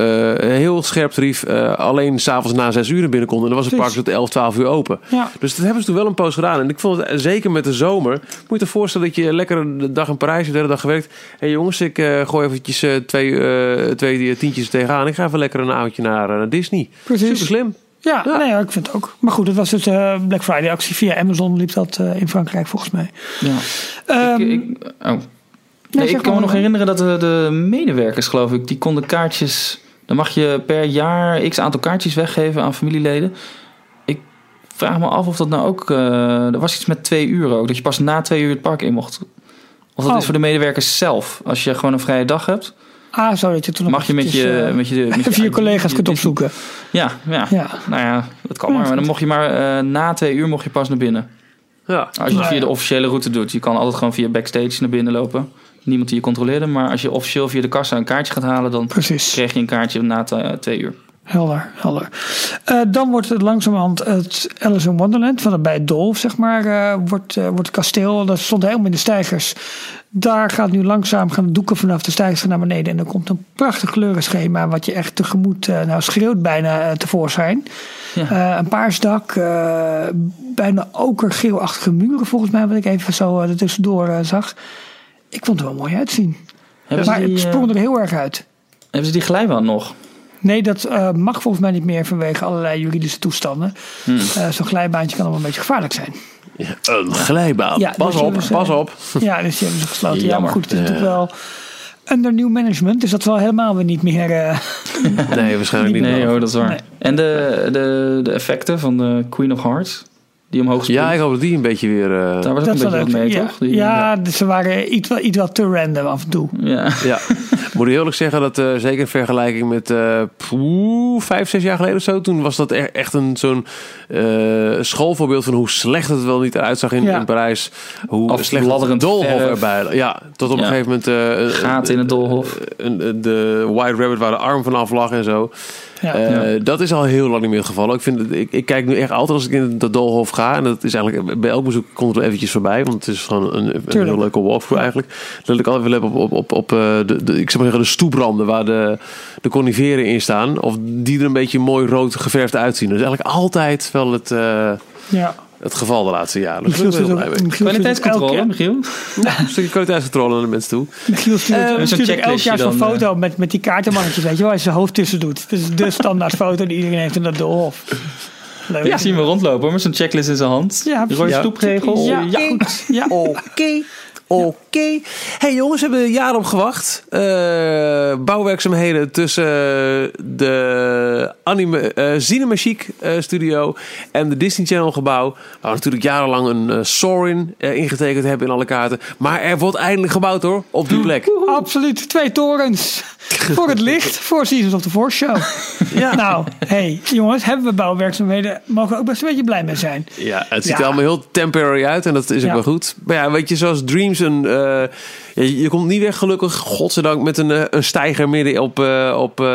heel scherp tarief... alleen s'avonds na 6 uur binnen kon. En dan was het park tot 11, 12 uur open. Ja. Dus dat hebben ze toen wel een poos gedaan. En ik vond het zeker met de zomer. Moet je je voorstellen dat je lekker een dag in Parijs, de derde dag gewerkt. Hé hey jongens, ik gooi eventjes eh, twee, eh, twee tientjes tegenaan. Ik ga even lekker een avondje naar, eh, naar Disney. Precies. Super slim. Ja, Ja. Nee, ik vind het ook. Maar goed, het was dus eh Black Friday actie via Amazon liep dat eh, in Frankrijk volgens mij. Ja. Ehm, ik, ik, oh. Nee, ik kan me nog herinneren dat de, de medewerkers, geloof ik, die konden kaartjes. Dan mag je per jaar x aantal kaartjes weggeven aan familieleden. Ik vraag me af of dat nou ook. eh, er was iets met twee uur ook. Dat je pas na twee uur het park in mocht. Of dat Oh. is voor de medewerkers zelf. Als je gewoon een vrije dag hebt, Ah, zo dat je toen mag je met eh, met je, met je (laughs) je collega's kunt opzoeken. Ja, ja. Ja. nou ja, dat kan Ja, maar. Maar dan mocht je maar eh, na twee uur mocht je pas naar binnen. Ja. Als je het via ja. de officiële route doet. Je kan altijd gewoon via backstage naar binnen lopen. Niemand die je controleerde. Maar als je officieel via de kassa een kaartje gaat halen, dan Precies. kreeg je een kaartje na twee uur. Helder, helder. Eh, dan wordt het langzamerhand het Alice in Wonderland, van bij het Dolf, zeg maar, eh, wordt, eh, wordt het kasteel. Dat stond helemaal in de stijgers. Daar gaat nu langzaam gaan de doeken vanaf de stijgers naar beneden. En er komt een prachtig kleurenschema, wat je echt tegemoet, nou schreeuwt bijna tevoorschijn. Ja. Een paars dak, eh, bijna okergeelachtige muren volgens mij, wat ik even zo er tussendoor zag. Ik vond het wel mooi uitzien. Hebben, maar die, het sprong er heel erg uit. hebben ze die glijbaan nog? Nee, dat eh, mag volgens mij niet meer vanwege allerlei juridische toestanden. Hmm. Eh, Zo'n glijbaantje kan allemaal een beetje gevaarlijk zijn. Ja, Een glijbaan. Ja, pas dus op, ze- pas op. Ja, dus die hebben ze gesloten. Ja, maar Jammer. goed, het is natuurlijk wel under new management. Dus dat zal helemaal weer niet meer... eh, Nee, waarschijnlijk (laughs) niet. Nee hoor, dat is waar. Nee. En de, de, de effecten van de Queen of Hearts, die omhoog springt. Ja, ik hoop dat die een beetje weer... eh, Daar was ook dat een beetje wat mee, ja. toch? Die- ja, dus ze waren iets, wel- iets wat te random af en toe. ja. Ja, (laughs) moet ik eerlijk zeggen dat eh, zeker in vergelijking met eh, poeh, vijf, zes jaar geleden of zo, toen was dat e- echt een zo'n eh, schoolvoorbeeld van hoe slecht het wel niet eruit zag in, Ja. in Parijs. Hoe slecht het doolhof verf. erbij. Ja, tot op een gegeven moment eh, Gaten in het doolhof. de White Rabbit waar de arm vanaf lag en zo. Ja. Eh, Ja. Dat is al heel lang niet meer het geval. Ik, vind het, ik, ik kijk nu echt altijd als ik in dat doolhof ga. En dat is eigenlijk bij elk bezoek komt er eventjes voorbij. Want het is gewoon een, een heel leuke walkthrough eigenlijk. Dat ik altijd wil hebben op, op, op, op eh, de, de, ik zou maar zeggen, de stoepranden waar de, de coniferen in staan. Of die er een beetje mooi rood geverfd uitzien. Dat is eigenlijk altijd wel het, eh, Ja. Het geval de laatste jaren. Dus Michiel ook elk Kwaliteitscontrole, Michiel? Een stukje kwaliteitscontrole naar de mensen toe. Michiel stuurt, Eh, ook elk jaar zo'n foto met, met die kaartenmannetjes, weet je wel, als hij zijn hoofd tussen doet. Het is de standaard foto die iedereen heeft in dat doolhof. Leuk. Ja, zien we rondlopen hoor, met zo'n checklist in zijn hand. Ja, De rode ja. stoepregel. Ja, Ja. goed. Ja. Oké. Oké. Hey jongens, we hebben jaren op gewacht. Eh, bouwwerkzaamheden tussen de anime, eh Cinema Chic eh, studio en de Disney Channel gebouw. Waar we natuurlijk jarenlang een eh, Sorin eh, ingetekend hebben in alle kaarten. Maar er wordt eindelijk gebouwd hoor, op die plek. Absoluut. Twee torens. (laughs) voor het licht. Voor Seasons of the Force Show. (laughs) Ja. Nou, hey, jongens, hebben we bouwwerkzaamheden. Mogen we ook best een beetje blij mee zijn. Ja, het ziet er allemaal heel temporary uit en dat is ook wel goed. Maar ja, weet je, zoals Dreams een... eh, je, je komt niet weg gelukkig, godzijdank, met een, eh, een stijger midden op, eh, op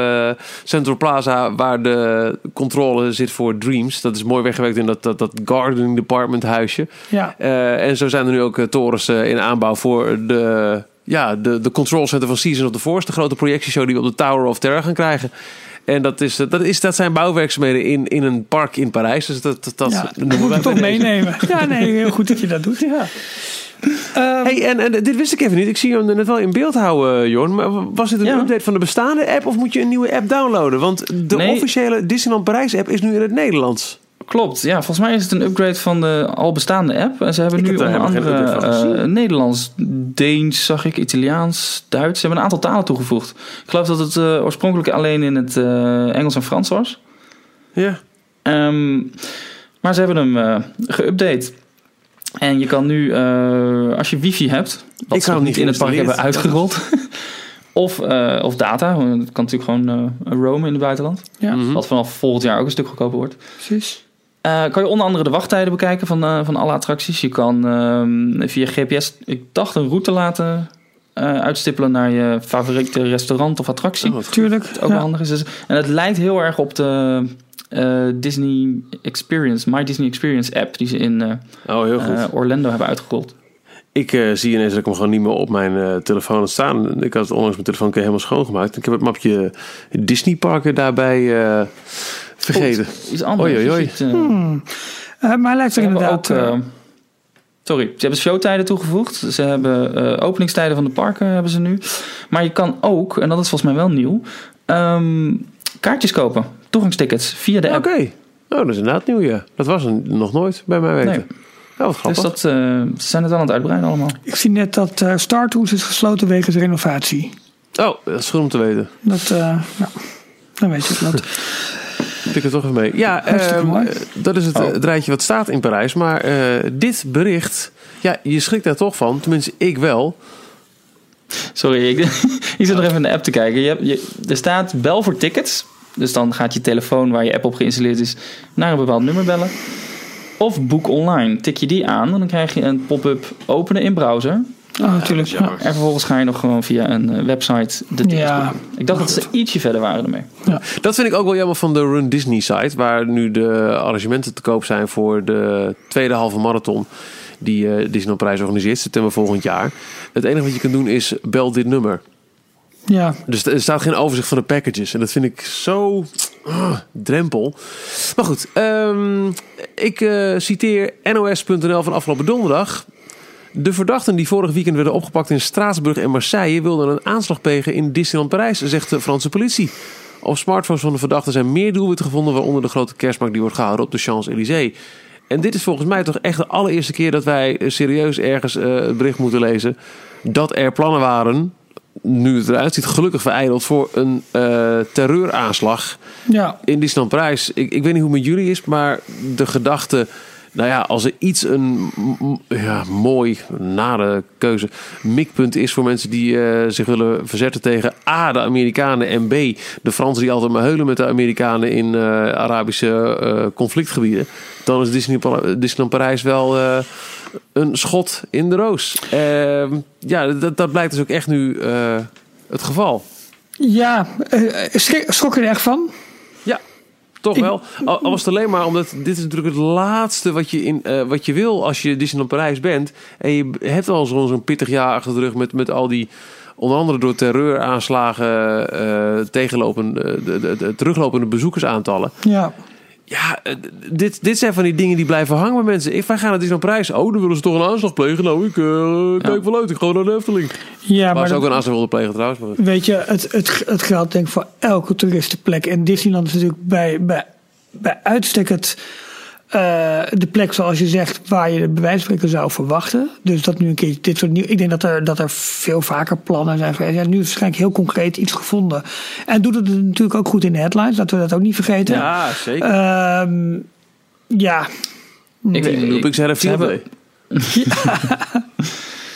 Central Plaza... waar de controle zit voor Dreams. Dat is mooi weggewerkt in dat, dat, dat gardening department huisje. Ja. En zo zijn er nu ook torens in aanbouw voor de, ja, de, de control center van Season of the Force. De grote projectieshow die we op de Tower of Terror gaan krijgen. En dat, is, dat, is, dat zijn bouwwerkzaamheden in, in een park in Parijs. Dus dat, dat, dat ja, dat noemen moet je toch meenemen. (laughs) Ja, nee, (laughs) heel goed dat je dat doet. Ja. Ehm, Hey, en, en dit wist ik even niet. Ik zie hem net wel in beeld houden, eh, Jorn. Maar was dit een Ja. update van de bestaande app of moet je een nieuwe app downloaden? Want de Nee. officiële Disneyland Parijs app is nu in het Nederlands. Klopt, ja. Volgens mij is het een upgrade van de al bestaande app. En ze hebben Ik nu heb onder geen andere eh, Nederlands, Deens, zag ik, Italiaans, Duits. Ze hebben een aantal talen toegevoegd. Ik geloof dat het eh, oorspronkelijk alleen in het eh, Engels en Frans was. Ja. Ehm, maar ze hebben hem eh geüpdate. En je kan nu, eh, als je wifi hebt, wat Ik ze niet in het park hebben uitgerold. (laughs) of, eh, of data, want het kan natuurlijk gewoon eh roamen in het buitenland. ja, Mhm. Wat vanaf volgend jaar ook een stuk goedkoper wordt. precies. Eh, kan je onder andere de wachttijden bekijken van, eh, van alle attracties. Je kan ehm, via GPS, ik dacht, een route laten eh, uitstippelen naar je favoriete restaurant of attractie. Oh. Tuurlijk. Wat ook ja. wel handig is. Dus- En het lijkt heel erg op de eh, Disney Experience, My Disney Experience app die ze in eh, Oh, heel goed. Orlando hebben uitgerold. Ik eh, zie ineens dat ik hem gewoon niet meer op mijn eh, telefoon had staan. Ik had het onlangs mijn telefoon een keer helemaal schoongemaakt. Ik heb het mapje Disney parken daarbij eh, vergeten. Iets anders. Oei, oei, eh, Hmm. Eh, maar hij lijkt Ze er hebben inderdaad... ook, eh, sorry, ze hebben showtijden toegevoegd. Ze hebben eh, openingstijden van de parken hebben ze nu. Maar je kan ook, en dat is volgens mij wel nieuw, ehm, kaartjes kopen. Toegangstickets via de Oké. app. Oh, dat is inderdaad nieuw, ja. Dat was nog nooit bij mij weten. Nee. Oh, wat grappig. Dus dat, eh, ze zijn het wel aan het uitbreiden allemaal. ik zie net dat eh Star Tours is gesloten wegens renovatie. Oh, dat is goed om te weten. Dat, eh nou, dan weet je dat. (laughs) Pik er toch even mee. Ja, ehm, eh, dat is het, Oh. het rijtje wat staat in Parijs. Maar eh, dit bericht, ja, je schrikt daar toch van. Tenminste, ik wel. Sorry, ik, (laughs) ik zit nog even in de app te kijken. Je hebt, je, er staat bel voor tickets. Dus dan gaat je telefoon waar je app op geïnstalleerd is naar een bepaald nummer bellen. Of boek online. Tik je die aan en dan krijg je een pop-up openen in browser. Oh, natuurlijk. Ja. En vervolgens ga je nog gewoon via een eh, website de tickets Ja. boeken. Ik dacht dat ze ietsje verder waren ermee. Dat vind ik ook wel jammer van de Run Disney site. Waar nu de arrangementen te koop zijn voor de tweede halve marathon. Die eh Disneyland Parijs organiseert, september volgend jaar. Het enige wat je kan doen is bel dit nummer. Ja, Dus er staat geen overzicht van de packages. En dat vind ik zo ah, drempel. Maar goed, ehm, ik eh, citeer nos.nl van afgelopen donderdag. De verdachten die vorig weekend werden opgepakt in Straatsburg en Marseille... wilden een aanslag plegen in Disneyland Parijs, zegt de Franse politie. Op smartphones van de verdachten zijn meer doelwitten gevonden... waaronder de grote kerstmarkt die wordt gehouden op de Champs-Élysées. En dit is volgens mij toch echt de allereerste keer... dat wij serieus ergens eh, het bericht moeten lezen... dat er plannen waren nu het eruit ziet, gelukkig verijdeld voor een eh, terreuraanslag ja. in Disneyland Parijs. Ik, ik weet niet hoe het met jullie is, maar de gedachte... Nou ja, als er iets een ja, mooi, nare keuze, mikpunt is voor mensen die eh, zich willen verzetten tegen A, de Amerikanen en B, de Fransen die altijd maar heulen met de Amerikanen in eh, Arabische eh, conflictgebieden, dan is Disney, Disneyland Parijs wel een schot in de roos. Ehm, ja, dat, dat blijkt dus ook echt nu het geval. Ja, schrok er echt van? Toch wel. Al, al was het alleen maar omdat dit is natuurlijk het laatste wat je, in, eh, wat je wil als je Disneyland Parijs bent. En je hebt al zo'n zo'n pittig jaar achter de rug met, met al die, onder andere door terreuraanslagen eh tegenlopen, eh, de, de, de teruglopende bezoekersaantallen. Ja. Ja, eh, dit, dit zijn van die dingen die blijven hangen bij mensen. Ik, wij gaan naar Disneyland Parijs. Oh, dan willen ze toch een aanslag plegen. Nou, ik eh, kijk wel uit. Ik ga naar de Efteling. Ja, maar ze ook een aanslag wilden plegen trouwens. Maar... Weet je, het, het, het geldt denk ik voor elke toeristenplek. En Disneyland is natuurlijk bij, bij, bij uitstek het, eh, de plek zoals je zegt waar je de bij wijze van spreken zou verwachten. Dus dat nu een keer dit soort nieuw. Ik denk dat er, dat er veel vaker plannen zijn geweest. Ja, nu is waarschijnlijk heel concreet iets gevonden. En doet het natuurlijk ook goed in de headlines. Laten we dat ook niet vergeten. Ja, zeker. Ehm, ja, Ik, Ik roep ik ze ze, field hebben,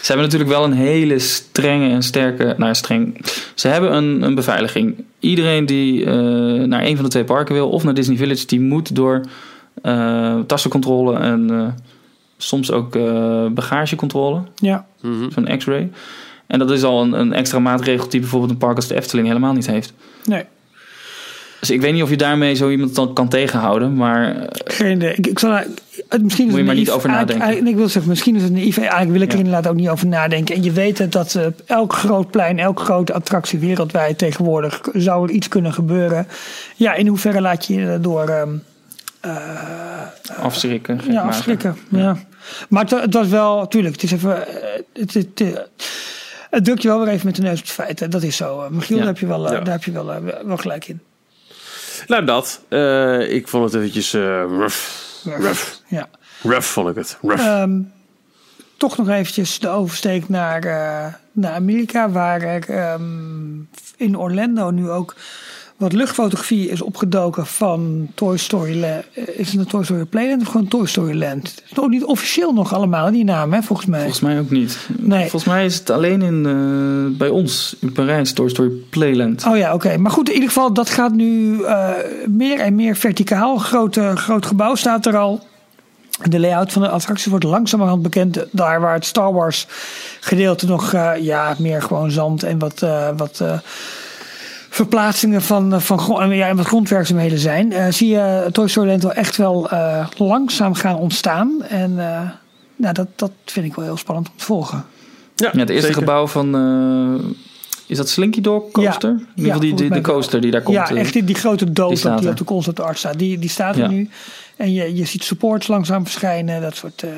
ze hebben natuurlijk wel een hele strenge en sterke. Nou, streng. Ze hebben een, een beveiliging. Iedereen die eh, naar een van de twee parken wil, of naar Disney Village, die moet door tassencontrole en eh, soms ook eh, bagagecontrole. ja. Mhm. Zo'n x-ray. En dat is al een, een extra maatregel die bijvoorbeeld een park als de Efteling helemaal niet heeft. Nee. Dus ik weet niet of je daarmee zo iemand dan kan tegenhouden. Maar eh, Geen idee. Ik, ik zal, het, misschien is Moet je maar niet over Eigenlijk- nadenken. eigenlijk- ik wil zeggen, misschien is het naïef. Eigenlijk wil ik er Ja. inderdaad ook niet over nadenken. En je weet het dat eh, op elk groot plein, elke grote attractie wereldwijd tegenwoordig zou er iets kunnen gebeuren. Ja, in hoeverre laat je je daardoor ehm, afschrikken. gek ja, maken. afschrikken? Ja. Maar het, het was wel, natuurlijk, het is even. eh, Het, het, eh, het drukt je wel weer even met de neus op het feit. hè. Dat is zo. Eh, Michiel, Ja. daar heb je wel, eh, Ja. daar heb je wel, eh, wel gelijk in. Nou, dat. Eh, ik vond het eventjes eh rough. Rough. Ja. Rough vond ik het. Rough. Ehm, toch nog eventjes de oversteek naar, eh, naar Amerika, waar er ehm, in Orlando nu ook wat luchtfotografie is opgedoken van Toy Story Land. Is het een Toy Story Playland of gewoon Toy Story Land? Het is nog niet officieel nog allemaal, die naam, hè, volgens mij. Volgens mij ook niet. Nee. Volgens mij is het alleen in, eh, bij ons in Parijs, Toy Story Playland. Oh ja, oké. Maar goed, in ieder geval, dat gaat nu eh, meer en meer verticaal. Groot, eh, groot gebouw staat er al. De layout van de attracties wordt langzamerhand bekend. Daar waar het Star Wars gedeelte nog eh, ja, meer gewoon zand en wat, eh, wat eh, verplaatsingen van, van gro- en ja, en wat grondwerkzaamheden zijn. eh, zie je Toy Story Land wel echt wel eh, langzaam gaan ontstaan. En eh, nou, dat, dat vind ik wel heel spannend om te volgen. ja, Ja, het eerste zeker. gebouw van... eh, is dat Slinky Dog Coaster? Ja. in ieder geval die, die, de coaster die daar komt. Ja, eh. echt die, die grote doos die die op de concept art staat. Die, die staat er nu. En je, je ziet supports langzaam verschijnen. Dat soort... eh,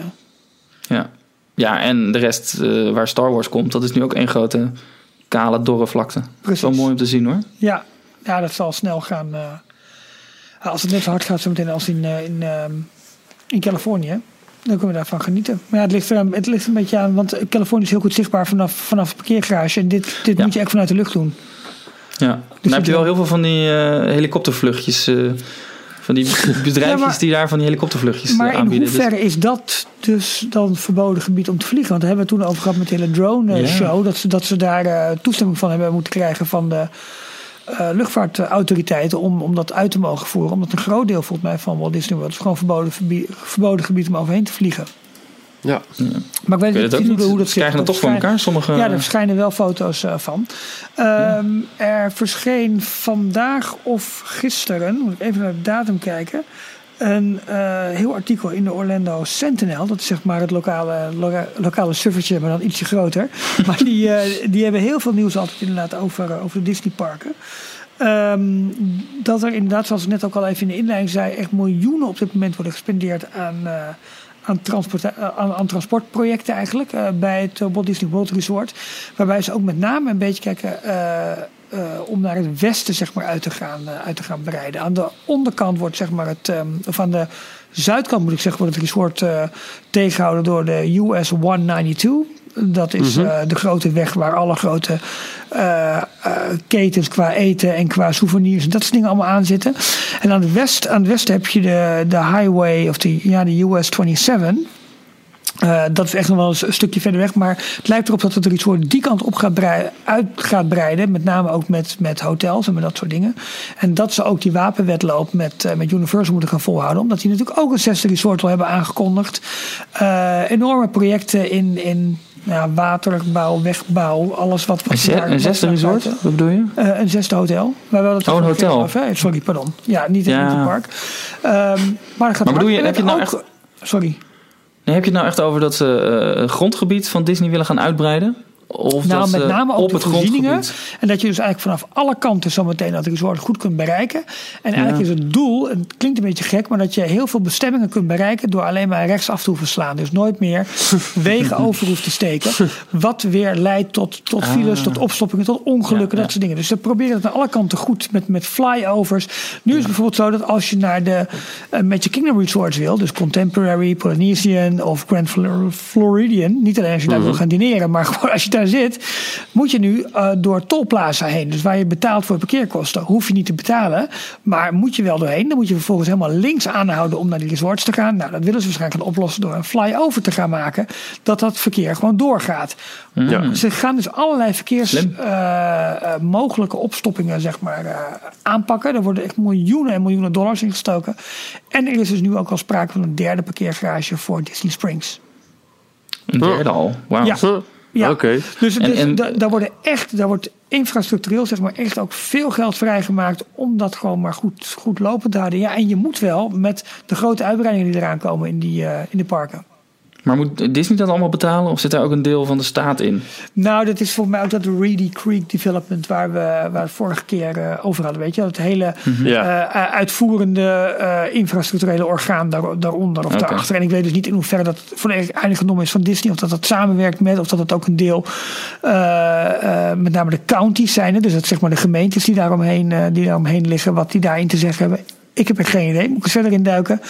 Ja. ja, en de rest eh, waar Star Wars komt, dat is nu ook één grote kale, dorre vlakte. Precies. Wel mooi om te zien hoor. ja. ja, dat zal snel gaan. eh, als het net zo hard gaat zo meteen als in, eh, in, ehm, in Californië. Dan kunnen we daarvan genieten. Maar ja, het ligt, er, een- het ligt een beetje aan. Want Californië is heel goed zichtbaar vanaf, vanaf het parkeergarage. En dit, dit Ja. moet je echt vanuit de lucht doen. Ja. Dan heb je wel heel veel van die eh, helikoptervluchtjes. Van die (laughs) bedrijfjes Ja, maar- die daar van die helikoptervluchtjes eh, Maar in aanbieden. Dus- hoeverre is dat dus dan verboden gebied om te vliegen? Want daar hebben we het toen over gehad met de hele Ja. drone-show. Dat, ze, dat ze daar eh, toestemming van hebben moeten krijgen van de eh, luchtvaartautoriteiten om, om dat uit te mogen voeren. Omdat een groot deel volgens mij van Walt Disney World is gewoon verboden, verboden gebied om overheen te vliegen. Ja. Maar ik weet ik weet het ook niet hoe, dat Ze zit. krijgen het Er toch voor verschijnen- elkaar. Sommige, Ja, er verschijnen wel foto's eh, van. Ehm, Er verscheen vandaag of gisteren, moet ik even naar de datum kijken, een eh, heel artikel in de Orlando Sentinel. Dat is zeg maar het lokale, loka- lokale suffertje, maar dan ietsje groter. (laughs) maar die, eh, die hebben heel veel nieuws altijd inderdaad over, over de Disneyparken. Ehm, dat er inderdaad, zoals ik net ook al even in de inleiding zei, echt miljoenen op dit moment worden gespendeerd aan, eh, aan, transport, eh, aan, transportprojecten eigenlijk eh, bij het eh, Walt Disney World Resort. Waarbij ze ook met name een beetje kijken om naar het westen zeg maar, uit, te gaan, uit te gaan breiden. Aan de onderkant wordt zeg maar het, ehm, of aan de zuidkant moet ik zeggen, wordt het resort eh, tegengehouden door de US 192. Dat is eh, de grote weg waar alle grote eh, eh, ketens qua eten en qua souvenirs en dat soort dingen allemaal aan zitten. En aan het, west, aan het heb je de, de highway of de, ja, de US 27. Eh, dat is echt nog wel eens een stukje verder weg. Maar het lijkt erop dat het resort die kant op gaat breiden, uit gaat breiden. Met name ook met, met hotels en met dat soort dingen. En dat ze ook die wapenwedloop met, eh, met Universal moeten gaan volhouden. Omdat die natuurlijk ook een zesde resort al hebben aangekondigd. Enorme projecten in, in ja, waterbouw, wegbouw, alles wat... wat Een, een zesde resort? buiten- Wat bedoel je? Eh, een zesde hotel. Maar wel het Oh, een hotel. Sorry, pardon. Ja, niet in Ja. het park. Ehm, maar het gaat Maar bedoel je, heb je nou ook- Sorry. Nee, heb je het nou echt over dat ze eh, het grondgebied van Disney willen gaan uitbreiden? Of Nou, dat met ze name op de het voorzieningen. En dat je dus eigenlijk vanaf alle kanten zometeen dat resort goed kunt bereiken. En eigenlijk is het doel, het klinkt een beetje gek, maar dat je heel veel bestemmingen kunt bereiken door alleen maar rechtsaf te hoeven slaan. Dus nooit meer (laughs) wegen over hoeft te steken. Wat weer leidt tot, tot files, tot opstoppingen, tot ongelukken, Ja, dat soort dingen. Dus ze proberen het aan alle kanten goed met, met flyovers. Nu is het bijvoorbeeld zo dat als je naar de uh, Magic Kingdom Resorts wil, dus Contemporary, Polynesian of Grand Flor- Floridian, niet alleen als je daar wil gaan dineren, maar (laughs) gewoon als je daar zit, moet je nu uh, door Tolplaza heen. Dus waar je betaalt voor parkeerkosten, hoef je niet te betalen, maar moet je wel doorheen. Dan moet je vervolgens helemaal links aanhouden om naar die resorts te gaan. Nou, dat willen ze waarschijnlijk gaan oplossen door een flyover te gaan maken, dat dat verkeer gewoon doorgaat. Ja. Ze gaan dus allerlei verkeers Slim. uh, uh, mogelijke opstoppingen zeg maar, uh, aanpakken. Er worden echt miljoenen en miljoenen dollars in gestoken. En er is dus nu ook al sprake van een derde parkeergarage voor Disney Springs. Een derde al? Wauw. Ja. Ja, Oké. dus, dus en- daar worden echt, daar wordt infrastructureel zeg maar echt ook veel geld vrijgemaakt om dat gewoon maar goed, goed lopend te houden. Ja, en je moet wel met de grote uitbreidingen die eraan komen in, die, uh, in de parken. Maar moet Disney dat allemaal betalen of zit daar ook een deel van de staat in? Nou, dat is volgens mij ook dat Reedy Creek Development waar we, waar we vorige keer uh, over hadden. Weet je, dat hele Ja. uh, uitvoerende uh, infrastructurele orgaan daar, daaronder of Oké. daarachter. En ik weet dus niet in hoeverre dat volledig eingenomen is van Disney. Of dat dat samenwerkt met, of dat het ook een deel uh, met name de counties zijn. Hè? Dus dat zeg maar de gemeentes die daaromheen, die daaromheen liggen, wat die daarin te zeggen hebben. Ik heb er geen idee, moet ik er verder in duiken.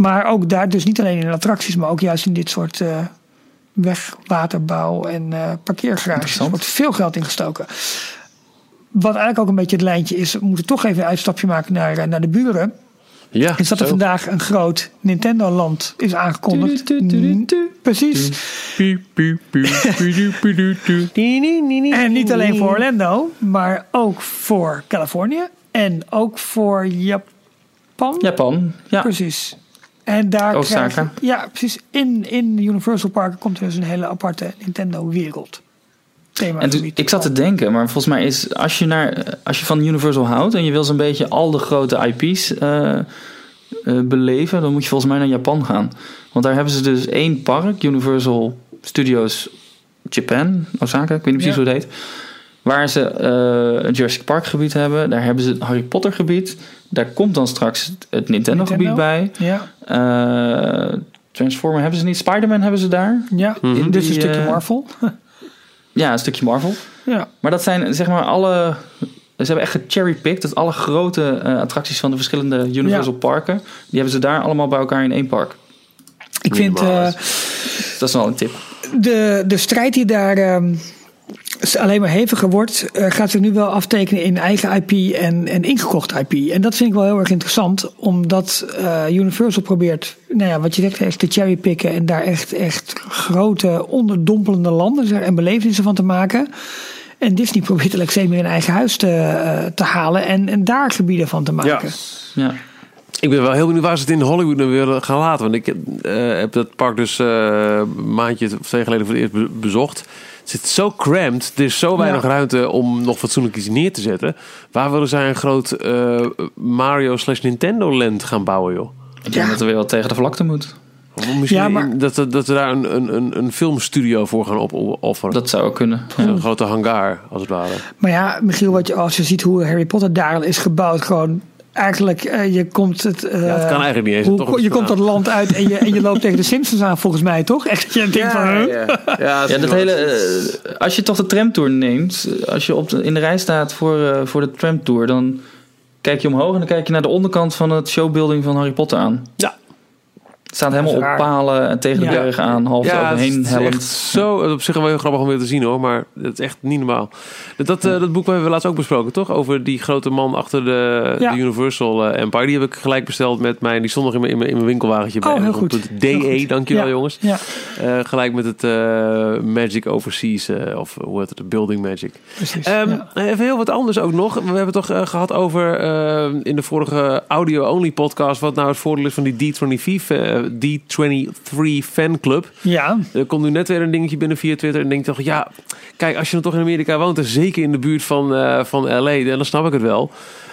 Maar ook daar, dus niet alleen in attracties, maar ook juist in dit soort uh, weg, waterbouw en uh, parkeergarages. Er wordt veel geld ingestoken. Wat eigenlijk ook een beetje het lijntje is, we moeten toch even een uitstapje maken naar, uh, naar de buren. Ja, is dat er vandaag een groot Nintendo-land is aangekondigd. Precies. En niet alleen voor Orlando, maar ook voor Californië en ook voor Japan. Japan, ja. Precies. En daar Osaka. krijg je, ja, precies. In, in Universal Park komt er dus een hele aparte Nintendo-wereld. En toen, ik zat te denken, maar volgens mij is als je, naar, als je van Universal houdt en je wil zo'n beetje al de grote IP's uh, uh, beleven, dan moet je volgens mij naar Japan gaan. Want daar hebben ze dus één park, Universal Studios Japan, Osaka, ik weet niet precies ja. hoe het heet. Waar ze uh, een Jurassic Park gebied hebben, daar hebben ze het Harry Potter gebied. Daar komt dan straks het Nintendo, Nintendo? gebied bij. Ja. Uh, Transformer hebben ze niet, Spider-Man hebben ze daar. Ja, mm -hmm. dus een stukje Marvel. (laughs) Ja, een stukje Marvel. Ja. Maar dat zijn zeg maar alle. Ze hebben echt gecherrypicked dat alle grote uh, attracties van de verschillende Universal ja. parken. Die hebben ze daar allemaal bij elkaar in één park. Ik vind. Uh, dat is wel een tip. De, de strijd die daar. Um, alleen maar heviger wordt, uh, gaat zich nu wel aftekenen in eigen IP en, en ingekocht IP. En dat vind ik wel heel erg interessant, omdat uh, Universal probeert, nou ja, wat je zegt, echt te cherrypicken en daar echt, echt grote, onderdompelende landen en belevenissen van te maken. En Disney (laughs) probeert het steeds meer in eigen huis te, uh, te halen en, en daar gebieden van te maken. Ja. ja. Ik ben wel heel benieuwd waar ze het in Hollywood nou willen gaan laten. Want ik uh, heb dat park dus een maandje of twee geleden voor het eerst be bezocht. Het zit zo cramped. Er is zo weinig ja. ruimte om nog fatsoenlijk iets neer te zetten. Waar willen zij een groot uh, Mario slash Nintendo land gaan bouwen, joh? Ik denk dat er weer wat tegen de vlakte moet. Of misschien ja, maar... dat, dat we daar een, een, een filmstudio voor gaan opofferen. Dat zou ook kunnen. Ja. Een grote hangar, als het ware. Maar ja, Michiel, wat je, als je ziet hoe Harry Potter daar is gebouwd, gewoon eigenlijk, uh, je komt het. Uh, ja, het kan eigenlijk niet eens. Hoe, toch je komt dat land uit en je, en je loopt (laughs) tegen de Simpsons aan, volgens mij, toch? Echt, je denkt ja, van. Huh? Ja, (laughs) ja, ja dat hele. Uh, als je toch de tramtour neemt, als je op de, in de rij staat voor, voor de tramtour, dan kijk je omhoog en dan kijk je naar de onderkant van het showbuilding van Harry Potter aan. Ja. Het staat helemaal op palen en tegen de ja. bergen aan, half ja, overheen. Echt zo, op zich wel heel grappig om weer te zien hoor, maar het is echt niet normaal. Dat, uh, dat boek hebben we laatst ook besproken, toch? Over die grote man achter de, ja. de Universal uh, Empire. Die heb ik gelijk besteld met mij. Die stond nog in mijn, in mijn, in mijn winkelwagentje oh, bij. Heel goed. Het DE, dankjewel ja. jongens. Ja. Uh, gelijk met het Magic Overseas, of hoe heet het, de Building Magic. Precies, um, Even heel wat anders ook nog. We hebben het toch gehad over in de vorige audio-only podcast... wat nou het voordeel is van die D23 D23 Fanclub. Ja, Er komt nu net weer een dingetje binnen via Twitter. En denk toch, ja, kijk, als je dan toch in Amerika woont, en zeker in de buurt van, eh, van LA, dan snap ik het wel.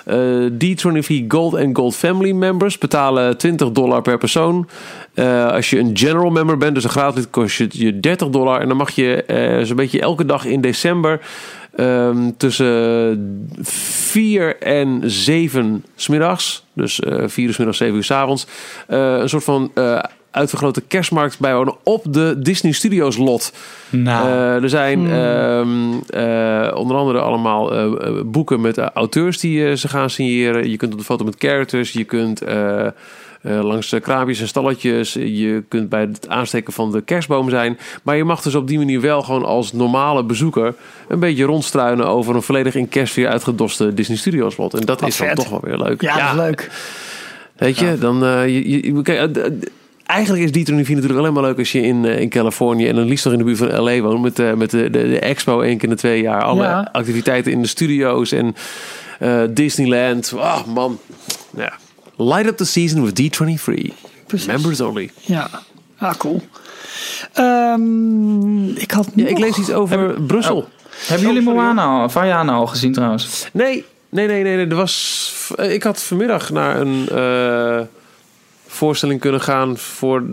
Eh, D23 Gold en Gold Family members betalen 20 dollar per persoon. Eh, als je een general member bent, dus een gratis kost je je 30 dollar. En dan mag je eh, zo'n beetje elke dag in december ehm, tussen 4 en 7 smiddags, dus eh 4 uur 's middags, 7 uur 's avonds, eh, een soort van eh uitvergrote kerstmarkt bijwonen op de Disney Studios lot. Nou, er zijn ehm, eh, onder andere allemaal boeken met auteurs die ze gaan signeren. Je kunt op de foto met characters. Je kunt eh, eh, langs de kraampjes en stalletjes. Je kunt bij het aansteken van de kerstboom zijn. Maar je mag dus op die manier wel gewoon als normale bezoeker... een beetje rondstruinen over een volledig in kerstfeer uitgedoste Disney Studios lot. En dat Wat is dan toch wel weer leuk. ja, dat is leuk. Weet je, dan... eh, je, je, kijk, eh, Eigenlijk is die natuurlijk alleen maar leuk als je in, eh, in Californië en dan liefst nog in de buurt van LA woont. Met, eh, met de, de, de expo één keer in de twee jaar. Alle Ja. activiteiten in de studio's en eh, Disneyland. Ah man. Ja. Light up the season with D23. Precies. Members only. Ja, ah, cool. Ehm, ik had Ja, ik lees iets over Brussel. hebben jullie oh, Moana al, Vaiana al gezien trouwens? Nee, nee, nee, nee. nee. Er was, eh, ik had vanmiddag naar een eh, voorstelling kunnen gaan voor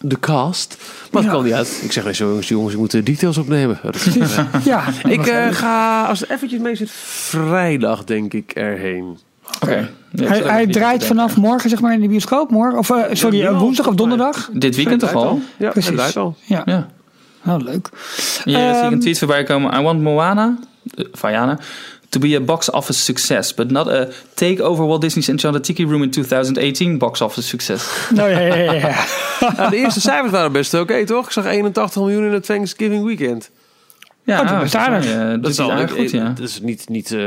de cast. Maar het Ja. kwam niet uit. Ik zeg, nee, zo jongens, jongens, je moet de details opnemen. Dat (laughs) Ja, ik eh, ga, als het eventjes mee zit, vrijdag denk ik erheen. Oké. Ja, hij, hij draait vanaf denken. morgen zeg maar in de bioscoop. Morgen, of eh, sorry, Ja, eh, woensdag of donderdag. Dit weekend toch al? Ja, Precies. het draait al. Ja, Ja. nou leuk. Hier zie ik Ehm, een tweet voorbij komen. I want Moana, Vaiana, to be a box office success, but not a takeover Walt Disney's Enchanted Tiki Room in 2018 box office success. (laughs) Nou ja, ja, ja, ja. (laughs) Nou, de eerste cijfers waren best oké, toch? Ik zag 81 miljoen in het Thanksgiving weekend. Ja, Oh, dat eh, dat is al- goed, ja. Dat is niet, niet eh,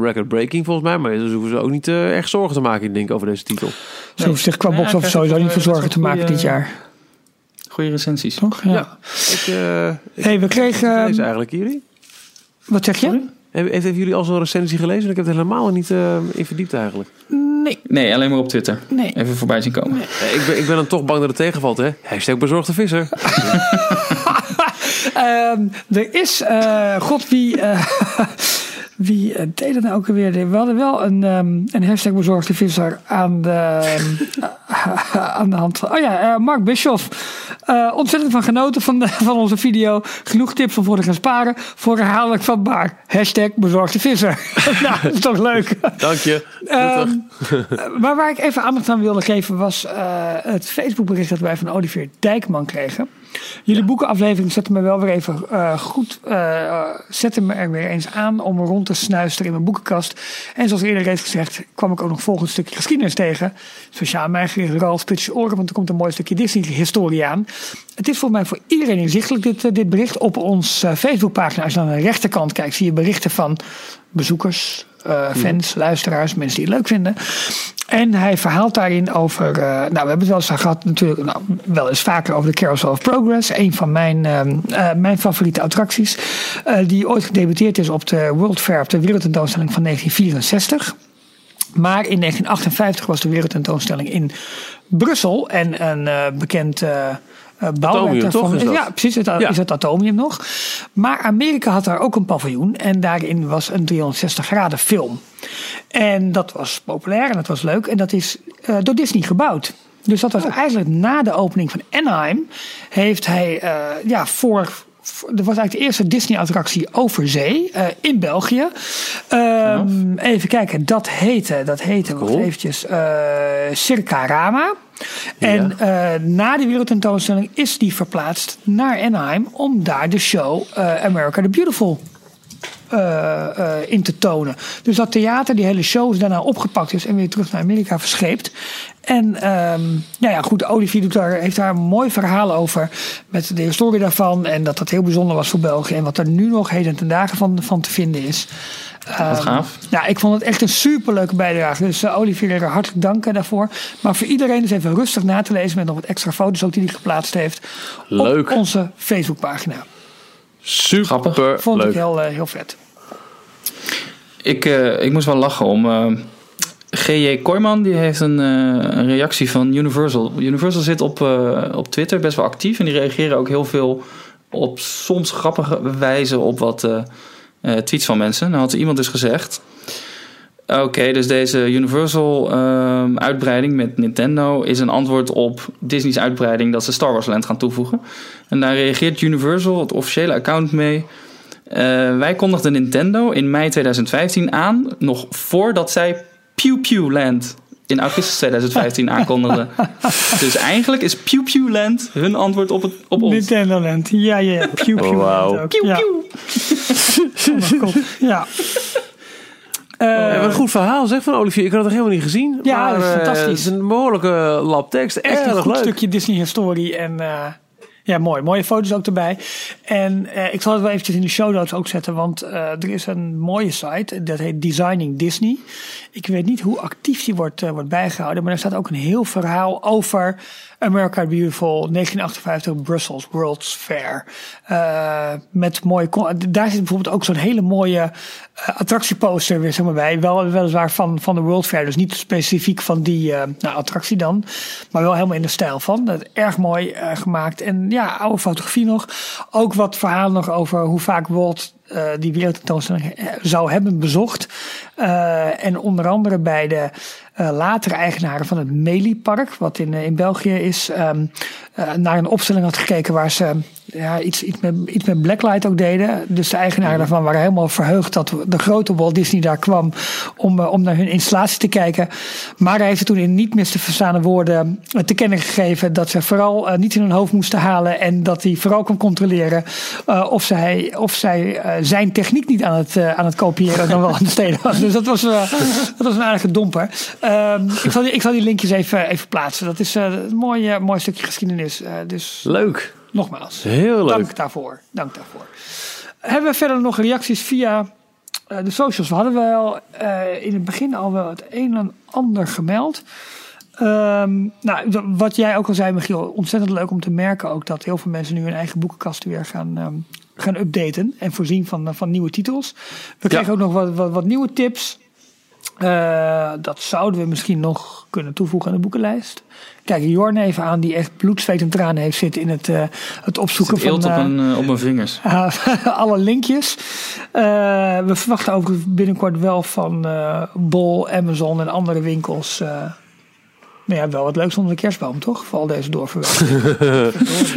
record-breaking volgens mij, maar dus hoeven ze ook niet eh, echt zorgen te maken, denk ik, over deze titel. Ze hoeft zich qua Ja, box office sowieso niet voor zorgen te maken dit jaar. Goede recensies. Toch? Ja. Ja. Ik, eh, ik hey, we kregen... ehm, eigenlijk jullie. wat zeg je? Hebben, heeft, heeft jullie al zo'n recensie gelezen? Ik heb het helemaal niet eh, in verdiept eigenlijk. Nee, Nee, alleen maar op Twitter. nee. Even voorbij zien komen. Eh, ik, ben, ik ben dan toch bang dat het tegenvalt, hè? Hashtag bezorgde visser. (laughs) Ehm, er is, eh, god wie, eh, (laughs) wie eh, deed dat nou ook alweer? We hadden wel een, ehm, een hashtag bezorgde visser aan de, (laughs) aan de hand. van- Oh ja, Mark Bischoff. Ontzettend van genoten van, de, van onze video. Genoeg tips om voor te gaan sparen. Voor herhaaldelijk vatbaar. Hashtag bezorgde visser. (laughs) nou, dat is toch leuk. Dank je. Ehm, maar waar ik even aandacht aan wilde geven was het Facebookbericht dat wij van Olivier Dijkman kregen. Jullie boekenaflevering zette me wel weer even eh, goed, eh, zette me er weer eens aan om rond te snuisteren in mijn boekenkast. En zoals eerder reeds gezegd, kwam ik ook nog volgend stukje geschiedenis tegen. Speciaal mijn gericht Ralf Pitjes Oren, want er komt een mooi stukje Disney-historie aan. Het is volgens mij voor iedereen inzichtelijk, dit, eh, dit bericht. Op ons Facebookpagina, als je naar de rechterkant kijkt, zie je berichten van bezoekers, fans, luisteraars, mensen die het leuk vinden. En hij verhaalt daarin over, eh, nou we hebben het wel eens gehad natuurlijk, nou, wel eens vaker over de Carousel of Progress. Een van mijn, ehm, eh, mijn favoriete attracties. eh, die ooit gedebuteerd is op de World Fair, op de wereldtentoonstelling van 1964. Maar in 1958 was de wereldtentoonstelling in Brussel. En een bekend bouwwerk Atomium, daarvan. toch, is dat? Ja, precies. Het, Ja. is het Atomium nog. Maar Amerika had daar ook een paviljoen. En daarin was een 360 graden film. En dat was populair en dat was leuk. En dat is eh, door Disney gebouwd. Dus dat was eigenlijk na de opening van Anaheim. Heeft hij eh, ja, voor dat was eigenlijk de eerste Disney-attractie over zee eh, in België. Ehm, even kijken, dat heette, dat heette Cool. eventjes, eh Circa Rama. En eh, na die wereldtentoonstelling is die verplaatst naar Anaheim om daar de show eh, America the Beautiful eh, in te tonen. Dus dat theater, die hele show is daarna opgepakt en weer terug naar Amerika verscheept. En ehm, nou ja, goed, Olivier doet daar, heeft daar een mooi verhaal over met de historie daarvan. En dat dat heel bijzonder was voor België. En wat er nu nog heden ten dagen van, van te vinden is. Ehm, gaaf. Ja, ik vond het echt een superleuke bijdrage. Dus eh, Olivier, hartelijk dank daarvoor. Maar voor iedereen is even rustig na te lezen met nog wat extra foto's ook die hij geplaatst heeft. Leuk. Op onze Facebookpagina. Super Grappig. Vond leuk. ik heel, eh, heel vet. Ik, eh, ik moest wel lachen om. eh, G.J. Kooijman die heeft een, eh, een reactie van Universal. Universal zit op, eh, op Twitter best wel actief en die reageren ook heel veel op soms grappige wijze op wat eh, tweets van mensen. Nou had iemand dus gezegd. Oké, dus deze Universal ehm, met Nintendo is een antwoord op Disney's uitbreiding dat ze Star Wars Land gaan toevoegen. En daar reageert Universal, het officiële account, mee. Eh, wij kondigden Nintendo in mei 2015 aan, nog voordat zij Pew Pew Land in augustus 2015 (laughs) aankondigden. dus eigenlijk is Pew Pew Land hun antwoord op, het, op ons. Nintendo Land. Ja, ja, ja. Pew, pew, Wauw. Land ook. Pew ja. Pew. Oh. Ja. Een goed verhaal zeg van Olivier. Ik had het nog helemaal niet gezien. Ja, maar, dat is eh, fantastisch. Het is een behoorlijke lab tekst. echt een goed leuk. stukje Disney-historie. En eh, ja, mooi. Mooie foto's ook erbij. En eh, ik zal het wel eventjes in de show notes ook zetten. Want eh, er is een mooie site. Dat heet Designing Disney. Ik weet niet hoe actief die wordt, eh, wordt bijgehouden. Maar er staat ook een heel verhaal over America Beautiful 1958 Brussels World's Fair. Met mooie... Daar zit bijvoorbeeld ook zo'n hele mooie attractieposter weer zeg maar, bij. Wel, weliswaar van, van de World Fair. Dus niet specifiek van die nou, attractie dan. Maar wel helemaal in de stijl van. Dat erg mooi gemaakt. En ja, oude fotografie nog. Ook wat verhalen nog over hoe vaak Walt eh, die wereldtentoonstelling eh, zou hebben bezocht. Eh, en onder andere bij de eh, latere eigenaren van het Meliepark, wat in, in België is, ehm, eh, naar een opstelling had gekeken waar ze ja, iets, iets, met, iets met Blacklight ook deden. Dus de eigenaren daarvan waren helemaal verheugd dat de grote Walt Disney daar kwam om, eh, om naar hun installatie te kijken. Maar hij heeft toen in niet mis te verstaande woorden eh, te kennen gegeven dat ze vooral eh, niet in hun hoofd moesten halen en dat hij vooral kon controleren of zij, of zij zijn techniek niet aan het, aan het kopiëren dan wel aan het steden was. Dus dat was, dat was een aardige domper. Ehm, ik, zal die, ik zal die linkjes even, even plaatsen. Dat is een mooi, mooi stukje geschiedenis. Dus Leuk. Nogmaals. Heel leuk. Dank daarvoor. Dank daarvoor. Hebben we verder nog reacties via eh, de socials? We hadden wel eh, in het begin al wel het een en ander gemeld. Ehm, nou, wat jij ook al zei, Michiel, ontzettend leuk om te merken ook dat heel veel mensen nu hun eigen boekenkast weer gaan, ehm, gaan updaten en voorzien van, eh, van nieuwe titels. We kregen ook nog wat, wat, wat nieuwe tips. Eh, dat zouden we misschien nog kunnen toevoegen aan de boekenlijst. Kijk Jorn even aan, die echt bloed, zweet en tranen heeft zitten in het, eh, het opzoeken van op, een, eh, op mijn vingers. uh, (laughs) alle linkjes. Uh, we verwachten overigens binnenkort wel van uh, Bol, Amazon en andere winkels. Nou ja, wel wat leuks onder de kerstboom, toch? Voor al deze doorverwijzingen. (laughs)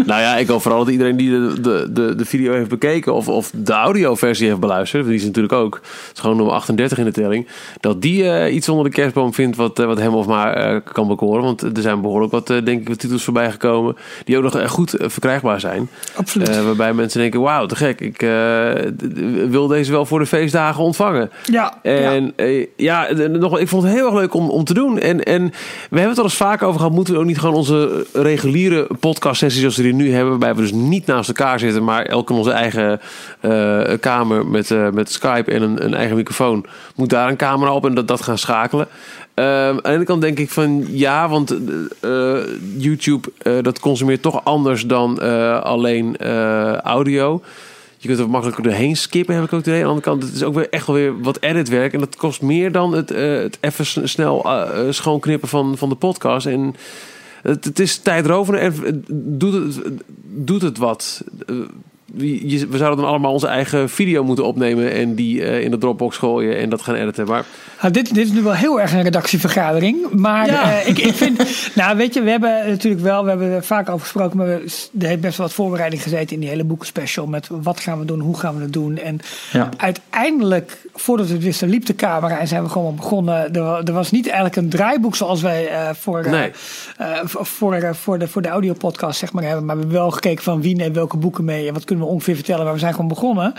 nou ja, ik hoop vooral dat iedereen die de, de, de, de video heeft bekeken of, of de audioversie heeft beluisterd, die is natuurlijk ook, het is gewoon nummer 38 in de telling, dat die uh, iets onder de kerstboom vindt wat, uh, wat hem of maar uh, kan bekoren. Want er zijn behoorlijk wat, denk ik, wat titels voorbij gekomen die ook nog goed verkrijgbaar zijn. Absoluut. waarbij mensen denken, wauw, te gek, ik wil deze wel voor de feestdagen ontvangen. Ja. En ja, ja nog, ik vond het heel erg leuk om, om te doen. En, en we hebben het eens vaak over gehad. Moeten we ook niet gewoon onze reguliere podcast sessies zoals we die nu hebben. Waarbij we dus niet naast elkaar zitten. Maar elk in onze eigen uh, kamer met, uh, met Skype en een, een, eigen microfoon. Moet daar een camera op en dat, dat gaan schakelen. Uh, aan de ene kant denk ik van ja, want YouTube dat consumeert toch anders dan alleen audio. Je kunt er makkelijker doorheen skippen, heb ik ook de andere kant, het is ook weer echt wel weer wat editwerk. En dat kost meer dan het, uh, het even snel uh, schoonknippen van, van de podcast. En het, het is tijdrovend en doet het, doet het wat. We zouden dan allemaal onze eigen video moeten opnemen en die uh, in de Dropbox gooien en dat gaan editen. Maar nou, dit, dit is nu wel heel erg een redactievergadering. Maar ja. uh, ik, ik vind, (laughs) nou weet je, we hebben natuurlijk wel, we hebben er vaak over gesproken, maar we, er heeft best wel wat voorbereiding gezeten in die hele boekenspecial met wat gaan we doen, hoe gaan we het doen. En ja. uiteindelijk, voordat we het wisten, liep de camera en zijn we gewoon begonnen. Er, er was niet eigenlijk een draaiboek zoals wij uh, voor, nee. voor, voor, de, voor de audiopodcast zeg maar hebben, maar we hebben wel gekeken van wie neemt welke boeken mee en wat kunnen we ongeveer vertellen, maar we zijn gewoon begonnen.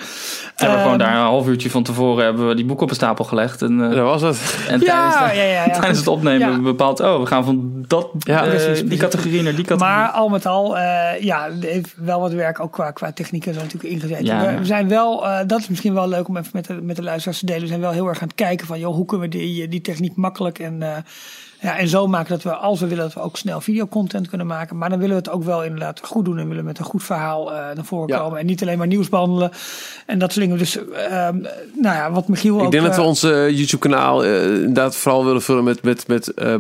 Ja, we um, gewoon daar een half uurtje van tevoren hebben we die boek op een stapel gelegd. En, uh, dat was het. En ja, tijdens, de, ja, ja, ja, (laughs) tijdens het opnemen hebben we bepaald, oh, we gaan van dat, Ja. eh, Precies, die categorie naar die categorie. Maar al met al, eh, ja, er heeft wel wat werk ook qua, qua techniek en zo natuurlijk ingezet. Ja. We, we zijn wel, eh, dat is misschien wel leuk om even met de, met de luisteraars te delen. We zijn wel heel erg aan het kijken van, joh, hoe kunnen we die, die techniek makkelijk en, eh, ja, en zo maken dat we, als we willen, dat we ook snel videocontent kunnen maken. Maar dan willen we het ook wel inderdaad goed doen en willen we met een goed verhaal eh, naar voren Ja. komen. En niet alleen maar nieuws behandelen en dat soort dingen. Dus, ehm, nou ja, wat Michiel ook... Ik denk dat we eh, ons eh, YouTube-kanaal inderdaad vooral willen vullen met, met, met eh,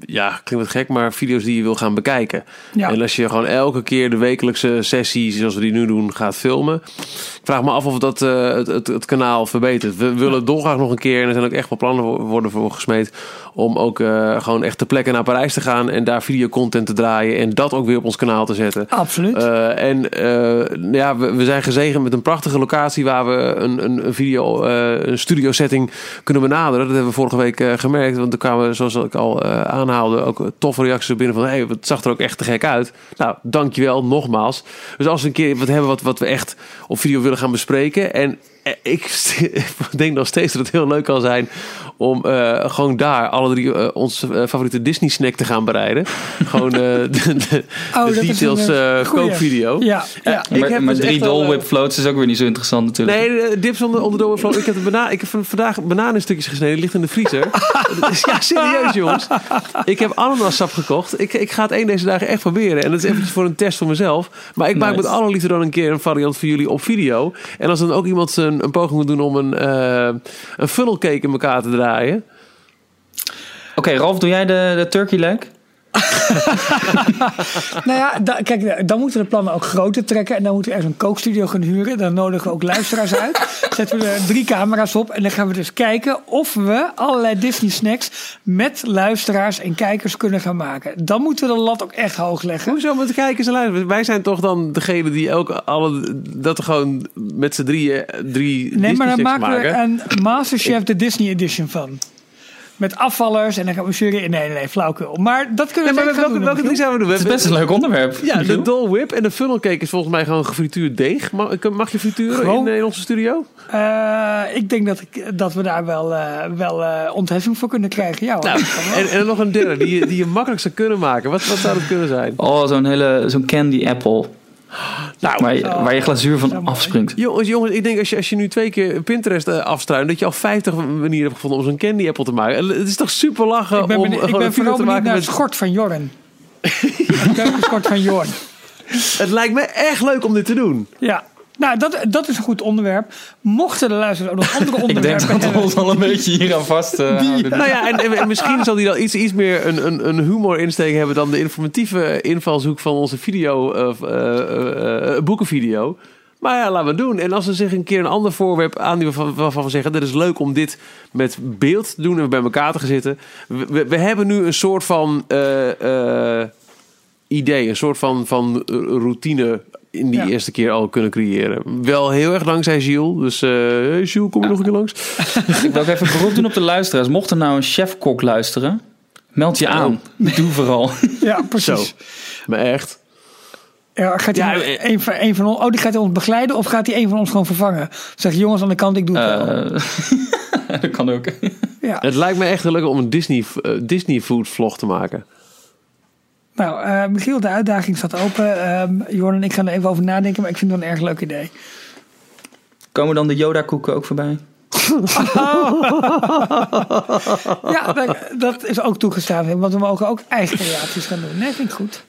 ja, klinkt wat gek, maar video's die je wil gaan bekijken. Ja. En als je gewoon elke keer de wekelijkse sessie, zoals we die nu doen, gaat filmen. Ik vraag me af of dat het, het, het kanaal verbetert. We willen dolgraag nog een keer, en er zijn ook echt wel plannen worden voor gesmeed, om ook eh, gewoon echt ter plekke naar Parijs te gaan en daar videocontent te draaien en dat ook weer op ons kanaal te zetten. Absoluut. Eh, en eh, ja, we, we zijn gezegend met een prachtige locatie waar we een, een, een video, een studio setting kunnen benaderen. Dat hebben we vorige week gemerkt. Want er kwamen, zoals ik al aanhaalde, ook toffe reacties binnen van hey, het zag er ook echt te gek uit. Nou, dankjewel nogmaals. Dus als we een keer wat hebben wat, wat we echt op video willen gaan bespreken. En ik (laughs) denk nog steeds dat het heel leuk kan zijn om eh, gewoon daar alle drie eh, onze eh, favoriete Disney snack te gaan bereiden. (laughs) gewoon eh, de, de, Oh, de details eh, eh, kookvideo. ja, ja. ik maar heb maar dus drie eh, floats is ook weer niet zo interessant natuurlijk. Nee, dips onder, onder de overflow. Ik heb, bana ik heb van- vandaag bananen in stukjes gesneden. Die ligt in de vriezer. (laughs) ja, serieus jongens. Ik heb ananassap gekocht. Ik, ik ga het een deze dagen echt proberen. En dat is eventjes voor een test voor mezelf. Maar ik maak met alle liefde dan een keer een variant voor jullie op video. En als dan ook iemand een, poging moet doen om een, eh een in elkaar te draaien. Oké, Ralf, doe jij de, de turkey leg? (laughs) Nou ja, da- kijk, dan moeten we de plannen ook groter trekken. En dan moeten we ergens een kookstudio gaan huren. Dan nodigen we ook luisteraars uit. (laughs) Zetten we er drie camera's op. En dan gaan we dus kijken of we allerlei Disney snacks met luisteraars en kijkers kunnen gaan maken. Dan moeten we de lat ook echt hoog leggen. Hoezo met kijkers en luisteren? Wij zijn toch dan degene die ook alle, dat er gewoon met z'n drieën drie Nee, maar dan maken we een Masterchef de Disney Edition van. Met afvallers en dan gaan we jury. Nee, nee, nee, flauwkul. Maar dat kunnen we Nee, maar zeker gaan welke, doen, welke drie we doen? Het is best een leuk onderwerp. Ja, de. Dole Whip en de funnel cake is volgens mij gewoon gefrituurd deeg. Mag, mag je frituren Gewoon- in, in onze studio? Eh, ik denk dat, ik, dat we daar wel, eh, wel eh, ontheffing voor kunnen krijgen. Ja, hoor. Nou, en, nog een derde die, je- die je makkelijk zou kunnen maken. Wat, wat zou dat kunnen zijn? Oh, zo'n hele zo'n candy apple. Nou, Waar je, waar je glazuur van afspringt. jongens, jongens, ik denk als je, als je nu twee keer Pinterest eh, afstruint, dat je al 50 manieren hebt gevonden om zo'n candy apple te maken. En Het is toch super lachen ik ben, om benieu- ik ben vooral te maken naar met... (laughs) het schort van Jorn. Het keukenschort van Jorn. Het lijkt me echt leuk om dit te doen. Ja, nou, dat, dat is een goed onderwerp. Mochten de luisteraars ook nog andere (laughs) Ik onderwerpen denk dat we ons al een beetje hier aan vast eh. Nou ja, en, en- en misschien zal die dan iets, iets meer een, een, een humor insteek hebben dan de informatieve invalshoek van onze video, eh, eh, boekenvideo. Maar ja, laten we het doen. En als er zich een keer een ander voorwerp aan waarvan, waarvan we zeggen, dit is leuk om dit met beeld te doen en bij elkaar te gaan zitten. We, we, we hebben nu een soort van eh, eh, idee, een soort van, van routine in die Ja. eerste keer al kunnen creëren. Wel heel erg dankzij Gilles. Dus eh hey Gilles, kom je nog een keer langs? (laughs) Ik wil ook even beroep doen op de luisteraars. Mocht er nou een chef-kok luisteren, meld je aan. Doe vooral. (laughs) Ja, precies. Zo. Maar echt. Ja, gaat hij Ja, eh, een, van, een van ons, oh, die gaat hij ons begeleiden of gaat hij een van ons gewoon vervangen? Zeg jongens aan de kant, ik doe het wel. Eh, (laughs) dat kan ook. Ja. Het lijkt me echt leuk om een Disney, Disney food vlog te maken. Nou, eh, Michiel, de uitdaging staat open. Ehm Jorn en ik gaan er even over nadenken, maar ik vind het wel een erg leuk idee. Komen dan de Yoda-koeken ook voorbij? (laughs) Ja, dat, dat is ook toegestaan, want we mogen ook eigen creaties gaan doen. Nee, vind ik goed.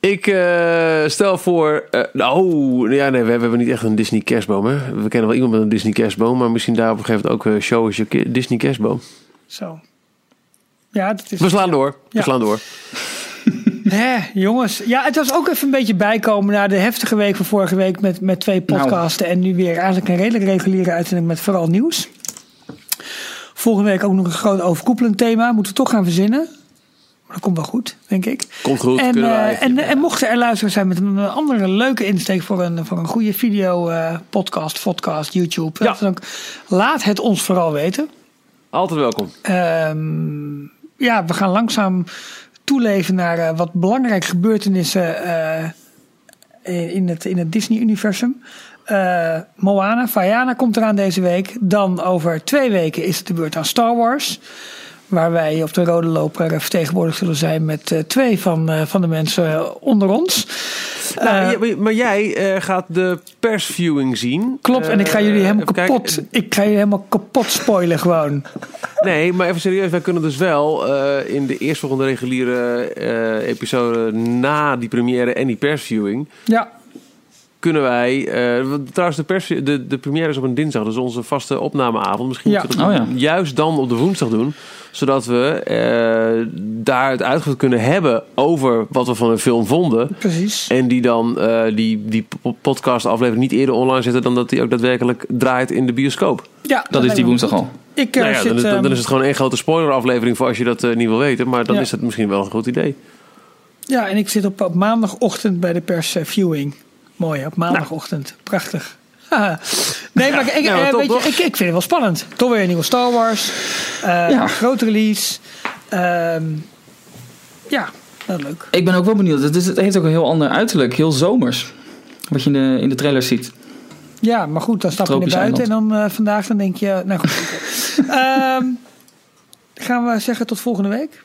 Ik eh, stel voor. eh, nou, ja, nee, we hebben niet echt een Disney kerstboom. Hè? We kennen wel iemand met een Disney kerstboom, maar misschien daar op een gegeven moment ook eh, show als je Disney kerstboom. Zo. Ja, dat is... We slaan door. We Ja. slaan door. Hè, jongens. Ja, het was ook even een beetje bijkomen na de heftige week van vorige week met, met twee podcasten. En nu weer eigenlijk een redelijk reguliere uitzending met vooral nieuws. Volgende week ook nog een groot overkoepelend thema. Moeten we toch gaan verzinnen. Maar dat komt wel goed, denk ik. Komt goed. En, kunnen eh, wij. en, en mochten er luisteraars zijn met een andere leuke insteek voor een, voor een goede video, eh, podcast, podcast, YouTube. Ja. dan ook, laat het ons vooral weten. Altijd welkom. Ehm, ja, we gaan langzaam toeleven naar eh, wat belangrijke gebeurtenissen eh, in het, in het Disney-universum. Eh, Moana, Vaiana komt eraan deze week. Dan over twee weken is het de beurt aan Star Wars. Waar wij op de rode loper eh, vertegenwoordigd zullen zijn met eh, twee van, eh, van de mensen onder ons. Nou, Eh, maar- jij eh, gaat de persviewing zien. klopt, en ik ga Eh, jullie helemaal kijken. kapot. Ik ga jullie helemaal kapot spoilen gewoon. Nee, maar even serieus. Wij kunnen dus wel eh, in de eerstvolgende reguliere eh, episode na die première en die persviewing... Ja, kunnen wij... eh, trouwens, de, pers, de, de première is op een dinsdag. Dus onze vaste opnameavond. Misschien Ja. moeten we het Oh ja. juist dan op de woensdag doen. Zodat we eh, daar het uitgebreid kunnen hebben over wat we van een film vonden. precies. En die dan eh, die, die podcast aflevering niet eerder online zetten... dan dat die ook daadwerkelijk draait in de bioscoop. Ja, Dat is die woensdag al. Ik Nou ja, zit, dan, ehm, is het gewoon één grote spoiler aflevering voor als je dat niet wil weten. Maar dan Ja. is het misschien wel een goed idee. Ja, en ik zit op, op maandagochtend bij de pers viewing. Mooi, op maandagochtend. Prachtig. Haha. nee, maar ik, Ja, maar eh, top, je, ik, ik vind het wel spannend. Toch weer een nieuwe Star Wars. Ja. Grote release. Ehm, ja, wel leuk. Ik ben ook wel benieuwd. Het, is, het heeft ook een heel ander uiterlijk. Heel zomers. Wat je in de, in de trailer ziet. Ja, maar goed, dan stap je naar buiten en dan eh, vandaag dan denk je... Nou goed. (laughs) Ehm, gaan we zeggen tot volgende week?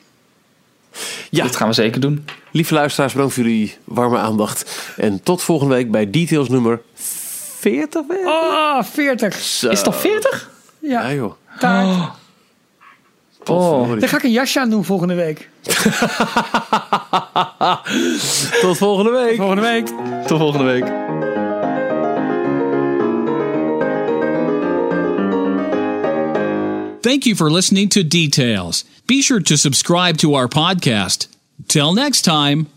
Ja, Dat gaan we zeker doen. lieve luisteraars, bedankt voor jullie warme aandacht. En tot volgende week bij Details nummer 40. weer? Oh, 40. Zo. Is het al 40? Ja Ja, joh. taart. Potverdorie. Dan ga ik een jasje aan doen volgende week. (laughs) Tot volgende week. Volgende week. Tot volgende week. Thank you for listening to Details. Be sure to subscribe to our podcast. Till next time.